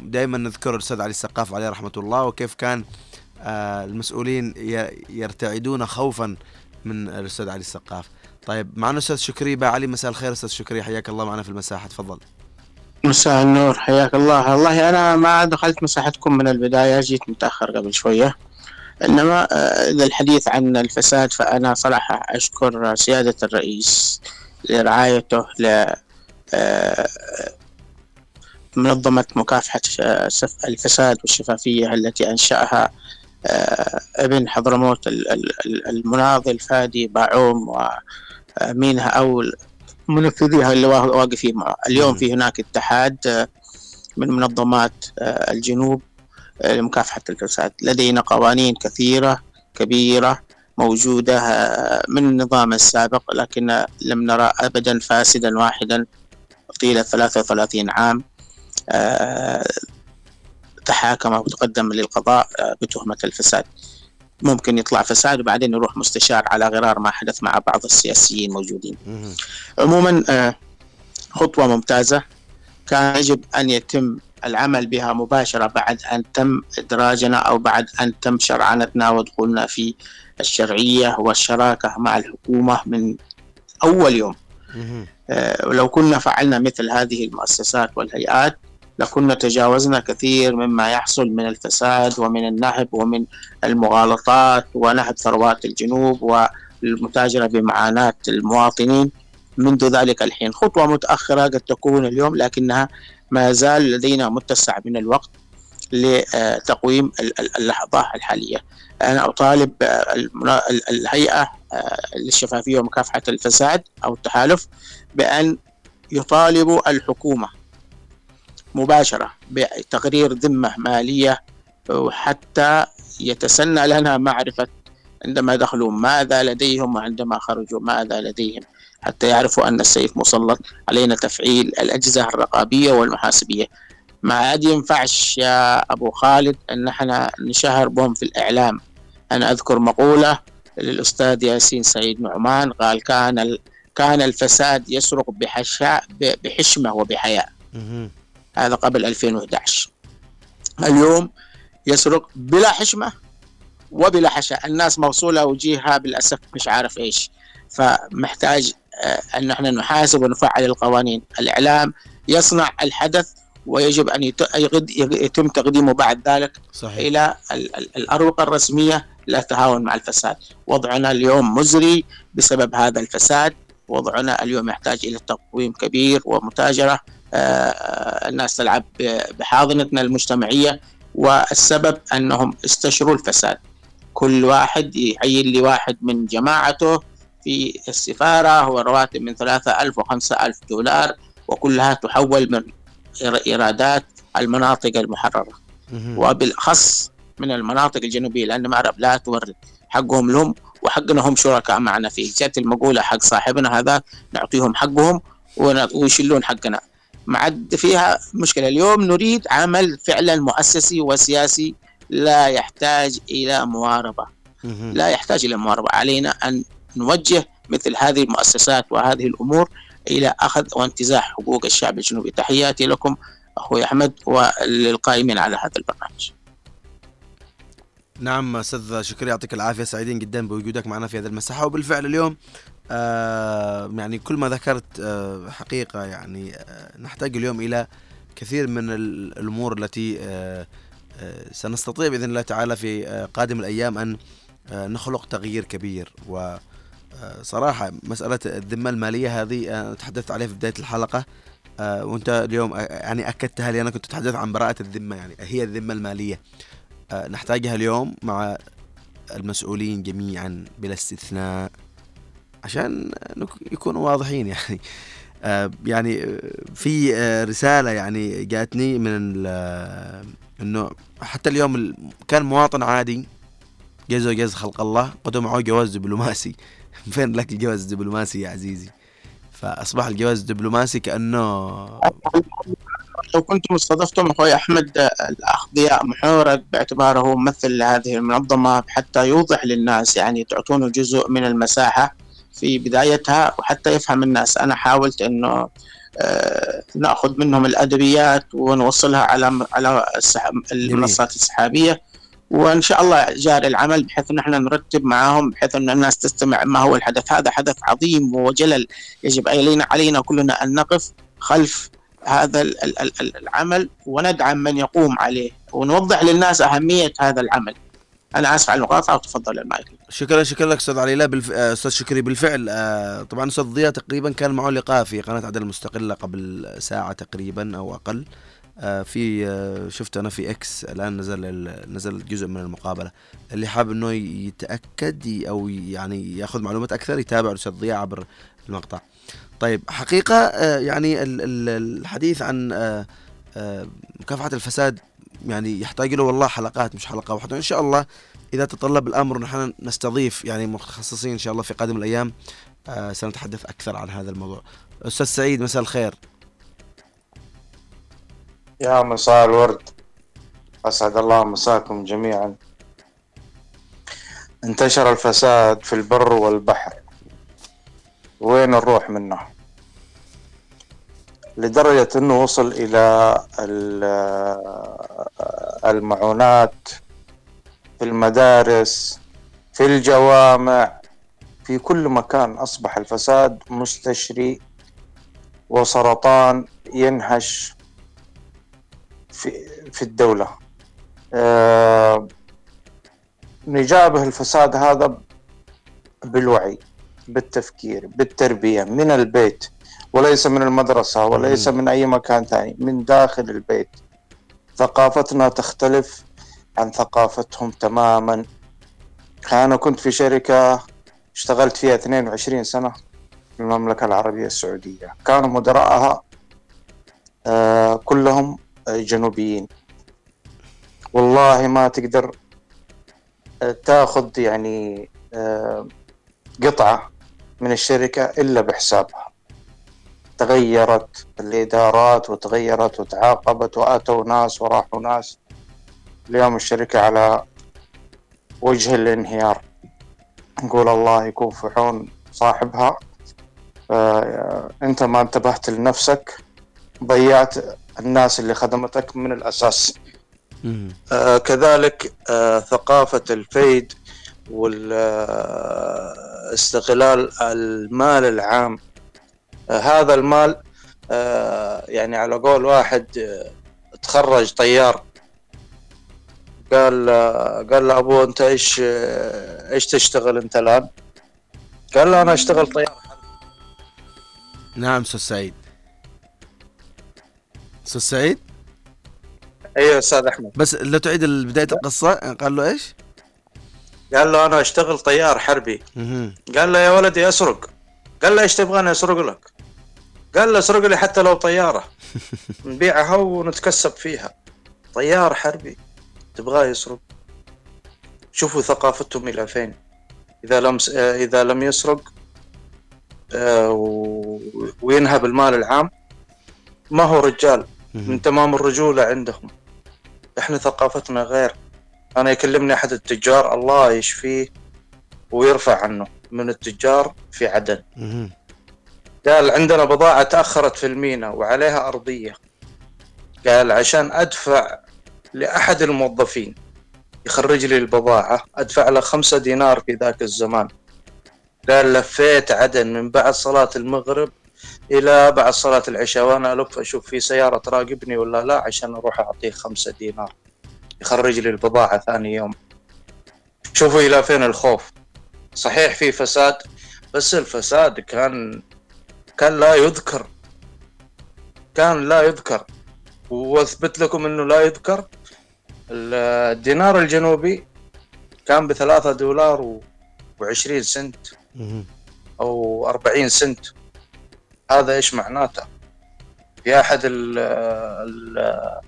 ودائما نذكر الأستاذ علي السقاف عليه رحمة الله وكيف كان آه المسؤولين يرتعدون خوفا من الأستاذ علي السقاف. طيب معنا أستاذ شكري علي مساء الخير أستاذ شكري حياك الله معنا في المساحة. تفضل. مساء النور حياك الله. والله أنا ما دخلت مساحتكم من البداية جيت متأخر قبل شوية. إنما آه، إذا الحديث عن الفساد فأنا صراحة أشكر سيادة الرئيس لرعايته ل آه، منظمة مكافحة آه، الفساد والشفافية التي أنشأها آه، ابن حضرموت ال- ال- ال- المناضل فادي باعوم ومينها أو منفذيها اللي وا- واقفين معه اليوم في هناك اتحاد آه، من منظمات آه، الجنوب آه، لمكافحة الفساد لدينا قوانين كثيرة كبيرة موجودة من النظام السابق لكن لم نرى أبدا فاسدا واحدا طيلة 33 عام تحاكم وتقدم للقضاء بتهمة الفساد. ممكن يطلع فساد وبعدين يروح مستشار على غرار ما حدث مع بعض السياسيين موجودين مهم. عموما آه، خطوة ممتازة كان يجب أن يتم العمل بها مباشرة بعد أن تم إدراجنا أو بعد أن تم شرعنتنا ودخولنا في الشرعية والشراكة مع الحكومة من أول يوم مهم. آه، ولو كنا فعلنا مثل هذه المؤسسات والهيئات لكنا تجاوزنا كثير مما يحصل من الفساد ومن النهب ومن المغالطات ونهب ثروات الجنوب والمتاجرة بمعاناة المواطنين. منذ ذلك الحين خطوة متأخرة قد تكون اليوم لكنها ما زال لدينا متسع من الوقت لتقويم ال- ال- اللحظة الحالية. أنا أطالب الهيئة آه، للشفافية ومكافحة الفساد أو التحالف بأن يطالبوا الحكومة مباشرة بتقرير ذمة مالية وحتى يتسنى لنا معرفة عندما دخلوا ماذا لديهم وعندما خرجوا ماذا لديهم حتى يعرفوا أن السيف مسلط علينا تفعيل الأجهزة الرقابية والمحاسبية ما عاد ينفعش يا أبو خالد أن إحنا نشهر بهم في الإعلام أنا أذكر مقولة للأستاذ ياسين سعيد نعمان قال كان. كان الفساد يسرق بحشاء بحشمة وبحياء. هذا قبل 2011 اليوم يسرق بلا حشمة وبلا حشاء الناس موصولة وجيهها بالأسف مش عارف إيش. فمحتاج آه، أن إحنا نحاسب ونفعل القوانين. الإعلام يصنع الحدث ويجب أن يتم تقديمه بعد ذلك صحيح. إلى ال- ال- الأروقة الرسمية للتهاون مع الفساد. وضعنا اليوم مزري بسبب هذا الفساد. وضعنا اليوم يحتاج إلى تقويم كبير ومتاجرة. الناس تلعب بحاضنتنا المجتمعية والسبب أنهم استشروا الفساد. كل واحد يعين لي واحد من جماعته في السفارة ورواتب من ثلاثة ألف وخمسة ألف دولار وكلها تحول من إيرادات المناطق المحررة. وبالأخص من المناطق الجنوبية لأن المعرب لا تورد حقهم لهم وحقنا هم شركاء معنا فيه. جت المقولة حق صاحبنا هذا نعطيهم حقهم ون- ويشيلون حقنا. ما عاد فيها مشكلة. اليوم نريد عمل فعلا مؤسسي وسياسي لا يحتاج إلى مواربة. مهم. لا يحتاج إلى مواربة. علينا أن نوجه مثل هذه المؤسسات وهذه الأمور إلى أخذ وانتزاع حقوق الشعب الجنوبي. تحياتي لكم أخوي أحمد وللقائمين على هذا البرنامج. نعم أستاذ شكري يعطيك العافية. سعيدين جدا بوجودك معنا في هذه المساحة. وبالفعل اليوم آه يعني كل ما ذكرت آه حقيقة يعني آه نحتاج اليوم إلى كثير من ال- الأمور التي آه آه سنستطيع بإذن الله تعالى في آه قادم الأيام أن آه نخلق تغيير كبير. و آه، صراحة مسألة الذمة المالية هذه تحدثت عليها في بداية الحلقة وأنت اليوم يعني أكدتها لي أنا كنت أتحدث عن براءة الذمة يعني هي الذمة المالية. نحتاجها اليوم مع المسؤولين جميعا بلا استثناء. عشان يكونوا واضحين يعني. آه، يعني في آه، رسالة يعني جاتني من إنه حتى اليوم ال- كان مواطن عادي وجاز خلق الله قدم معه جواز دبلوماسي. [LAUGHS] فين لك الجواز الدبلوماسي يا عزيزي؟ فأصبح الجواز الدبلوماسي كأنه لو كنتم استضفتم أخوي أحمد الاخ ضياء محورق باعتباره ممثل لهذه المنظمة حتى يوضح للناس يعني تعطونه جزء من المساحة. في بدايتها وحتى يفهم الناس. أنا حاولت إنه آه، نأخذ منهم الأدبيات ونوصلها على على المنصات السحابية. وإن شاء الله جاري العمل بحيث إن إحنا نرتب معاهم بحيث إن الناس تستمع ما هو الحدث. هذا حدث عظيم وجلل يجب علينا علينا كلنا أن نقف خلف هذا ال- ال- ال- ال- العمل وندعم من يقوم عليه. ونوضح للناس أهمية هذا العمل. أنا آسف على المقاطعه وتفضل المايك. شكرا شكرا لك أستاذ علي. لا بالف... آه، أستاذ شكري بالفعل آه، طبعا أستاذ ضياء تقريبا كان معه لقاء في قناة عدن المستقله قبل ساعة تقريبا أو أقل. آه، في شفت أنا في إكس الآن نزل نزل جزء من المقابلة. اللي حاب إنه يتأكد أو يعني يأخذ معلومات أكثر يتابع الأستاذ ضياء عبر المقطع. طيب حقيقة يعني ال- ال- الحديث عن مكافحة الفساد يعني يحتاج له والله حلقات مش حلقة واحدة. وان شاء الله إذا تطلب الأمر نحن نستضيف يعني متخصصين إن شاء الله في قادم الأيام آه، سنتحدث أكثر عن هذا الموضوع. أستاذ سعيد مساء الخير. يا مساء الورد. أسعد الله مساكم جميعا. انتشر الفساد في البر والبحر. وين نروح منه؟ لدرجة أنه وصل إلى ال- المعونات في المدارس في الجوامع في كل مكان أصبح الفساد مستشري وسرطان ينهش في في الدولة. آه، نجابه الفساد هذا بالوعي بالتفكير بالتربية من البيت. وليس من المدرسة وليس من أي مكان ثاني من داخل البيت. ثقافتنا تختلف عن ثقافتهم تماما. أنا كنت في شركة اشتغلت فيها 22 سنة في المملكة العربية السعودية. كانوا مدراءها آه، كلهم جنوبيين. والله ما تقدر آه، تاخذ يعني آه، قطعة من الشركة إلا بحسابها. تغيرت الإدارات وتغيرت وتعاقبت وأتوا ناس وراحوا ناس. اليوم الشركة على وجه الانهيار. نقول الله يكون في عون صاحبها. آه، أنت ما انتبهت لنفسك ضيعت الناس اللي خدمتك من الأساس. آه كذلك آه ثقافة الفيد واستغلال المال العام آه هذا المال آه يعني على قول واحد آه تخرج طيار. قال آه قال له ابوه أنت إيش آه إيش تشتغل أنت الآن؟ قال له أنا أشتغل طيار. نعم أستاذ سعيد. أستاذ سعيد؟ أيوه أستاذ أحمد. بس لو تعيد بداية القصة. قال له إيش؟ قال له أنا أشتغل طيار حربي. قال له يا ولدي أسرق. قال له إيش تبغاني أسرق لك؟ قال له اسرق لي حتى لو طيارة. نبيعها ونتكسب فيها. طيار حربي. تبغاه يسرق. شوفوا ثقافتهم إلى فين. إذا لم آه، إذا لم يسرق آه، وينهب المال العام ما هو رجال. من تمام الرجولة عندهم. إحنا ثقافتنا غير. أنا يكلمني أحد التجار الله يشفيه ويرفع عنه. من التجار في عدن. قال عندنا بضاعة تأخرت في المينا وعليها أرضية. قال عشان أدفع لأحد الموظفين يخرج لي البضاعة أدفع له خمسة دينار في ذاك الزمان. قال لفيت عدن من بعد صلاة المغرب إلى بعد صلاة العشاء وأنا ألف أشوف في سيارة تراقبني ولا لا عشان أروح أعطيه خمسة دينار يخرج لي البضاعة ثاني يوم. شوفوا إلى فين الخوف. صحيح في فساد بس الفساد كان كان لا يذكر. كان لا يذكر. وأثبت لكم إنه لا يذكر. الدينار الجنوبي كان بثلاثة دولار و- وعشرين سنت. أو أربعين سنت. هذا إيش معناته؟ في أحد ال ال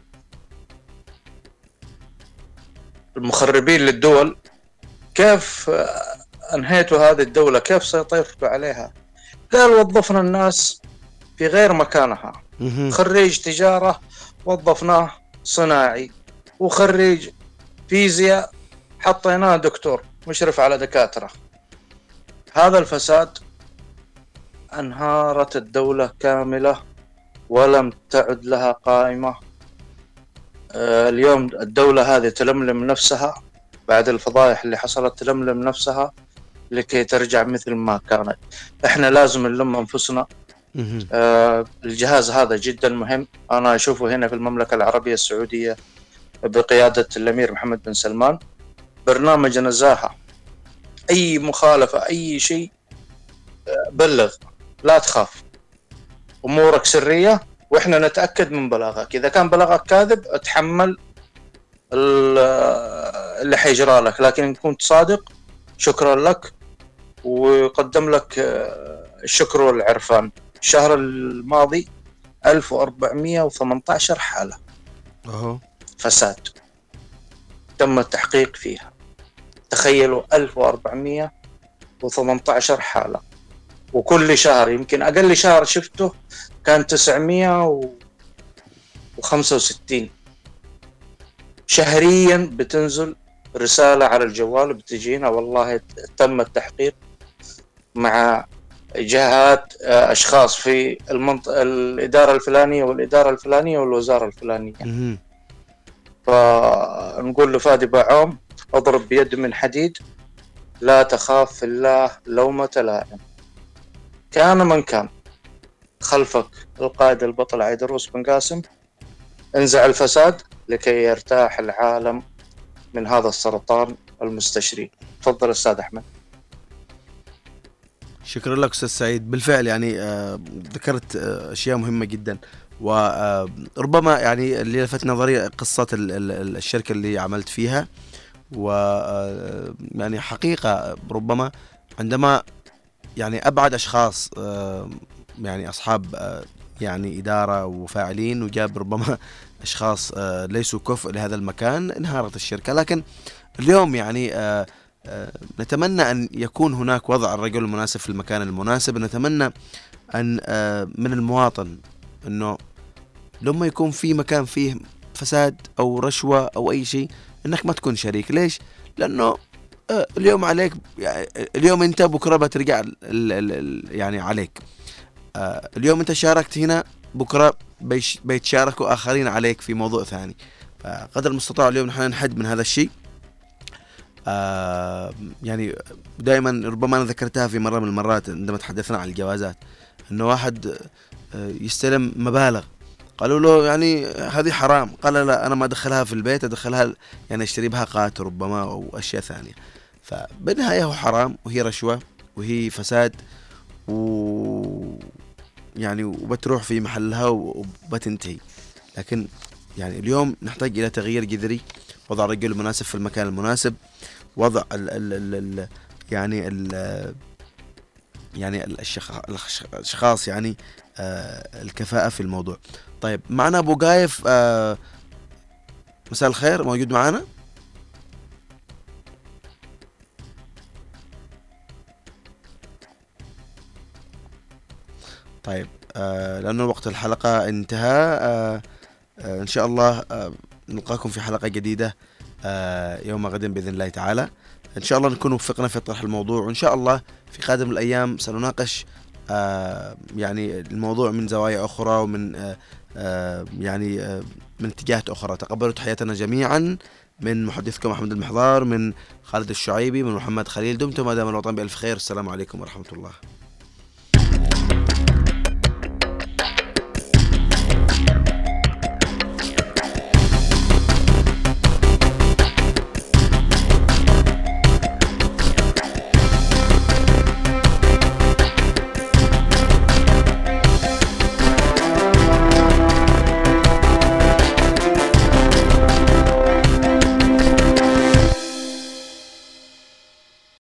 المخربين للدول كيف أنهيتوا هذه الدولة؟ كيف سيطرتوا عليها؟ قال وظفنا الناس في غير مكانها. خريج تجارة وظفناه صناعي وخريج فيزياء حطيناه دكتور مشرف على دكاترة. هذا الفساد أنهارت الدولة كاملة ولم تعد لها قائمة. آه، اليوم الدولة هذه تلملم نفسها بعد الفضائح اللي حصلت تلملم نفسها. لكي ترجع مثل ما كانت. إحنا لازم نلم أنفسنا. آه، الجهاز هذا جدا مهم. أنا أشوفه هنا في المملكة العربية السعودية بقيادة الأمير محمد بن سلمان. برنامج نزاهة. أي مخالفة أي شيء آه، بلغ. لا تخاف. أمورك سرية وإحنا نتأكد من بلاغك. إذا كان بلاغك كاذب أتحمل آه، اللي حيجرى لك. لكن إن كنت صادق شكرا لك. ويقدم لك آه، الشكر والعرفان الشهر الماضي 1418 حالة. أهو. فساد. تم التحقيق فيها. تخيلوا 1418 حالة. وكل شهر يمكن أقل شهر شفته كان 965 شهريا بتنزل رسالة على الجوال بتجينا. والله تم التحقيق. مع جهات آه، أشخاص في المنطقة الإدارة الفلانية والإدارة الفلانية والوزارة الفلانية. مهم. فنقول له فادي باعوم أضرب بيد من حديد لا تخاف في الله لومة لائم. كان من كان. خلفك القائد البطل عيدروس بن قاسم. انزع الفساد لكي يرتاح العالم من هذا السرطان المستشري. تفضل أستاذ أحمد. شكرا لك أستاذ سعيد. بالفعل يعني آه، ذكرت آه، أشياء مهمة جدا. وربما يعني اللي لفت نظري قصة ال- ال- ال- الشركة اللي عملت فيها. و آه، يعني حقيقة ربما عندما يعني أبعد أشخاص آه، يعني أصحاب آه، يعني إدارة وفاعلين وجاب ربما أشخاص آه، ليسوا كفء لهذا المكان انهارت الشركة. لكن اليوم يعني آه، آه، نتمنى أن يكون هناك وضع الرجل المناسب في المكان المناسب. نتمنى أن آه، من المواطن أنه لما يكون في مكان فيه فساد أو رشوة أو أي شيء أنك ما تكون شريك. ليش؟ لأنه آه، اليوم عليك يعني اليوم أنت بكرة بترجع يعني عليك. آه، اليوم أنت شاركت هنا بكرة بيتشاركوا آخرين عليك في موضوع ثاني. فقدر المستطاع اليوم نحن نحد من هذا الشيء. آه يعني دائما ربما أنا ذكرتها في مرة من المرات عندما تحدثنا عن الجوازات إنه واحد آه، يستلم مبالغ. قالوا له يعني هذه حرام. قال لا أنا ما أدخلها في البيت أدخلها يعني أشتري بها قات ربما أو أشياء ثانية. فبالنهاية هو حرام وهي رشوة وهي فساد و يعني وبتروح في محلها وبتنتهي. لكن يعني اليوم نحتاج إلى تغيير جذري وضع الرجل المناسب في المكان المناسب. وضع ال ال ال ال يعني ال يعني الأشخاص يعني آه الكفاءة في الموضوع. طيب معنا أبو قايف آه مساء الخير موجود معنا؟ طيب آه لأنه وقت الحلقة انتهى آه آه إن شاء الله آه نلقاكم في حلقة جديدة. يوم غد بإذن الله تعالى. إن شاء الله نكون وفقنا في طرح الموضوع وإن شاء الله في قادم الأيام سنناقش آه يعني الموضوع من زوايا أخرى ومن آه آه يعني آه من اتجاهات أخرى. تقبلوا تحياتنا جميعا من محدثكم أحمد المحضار من خالد الشعيبي من محمد خليل. دمتم ما دام الوطن بألف خير. السلام عليكم ورحمة الله.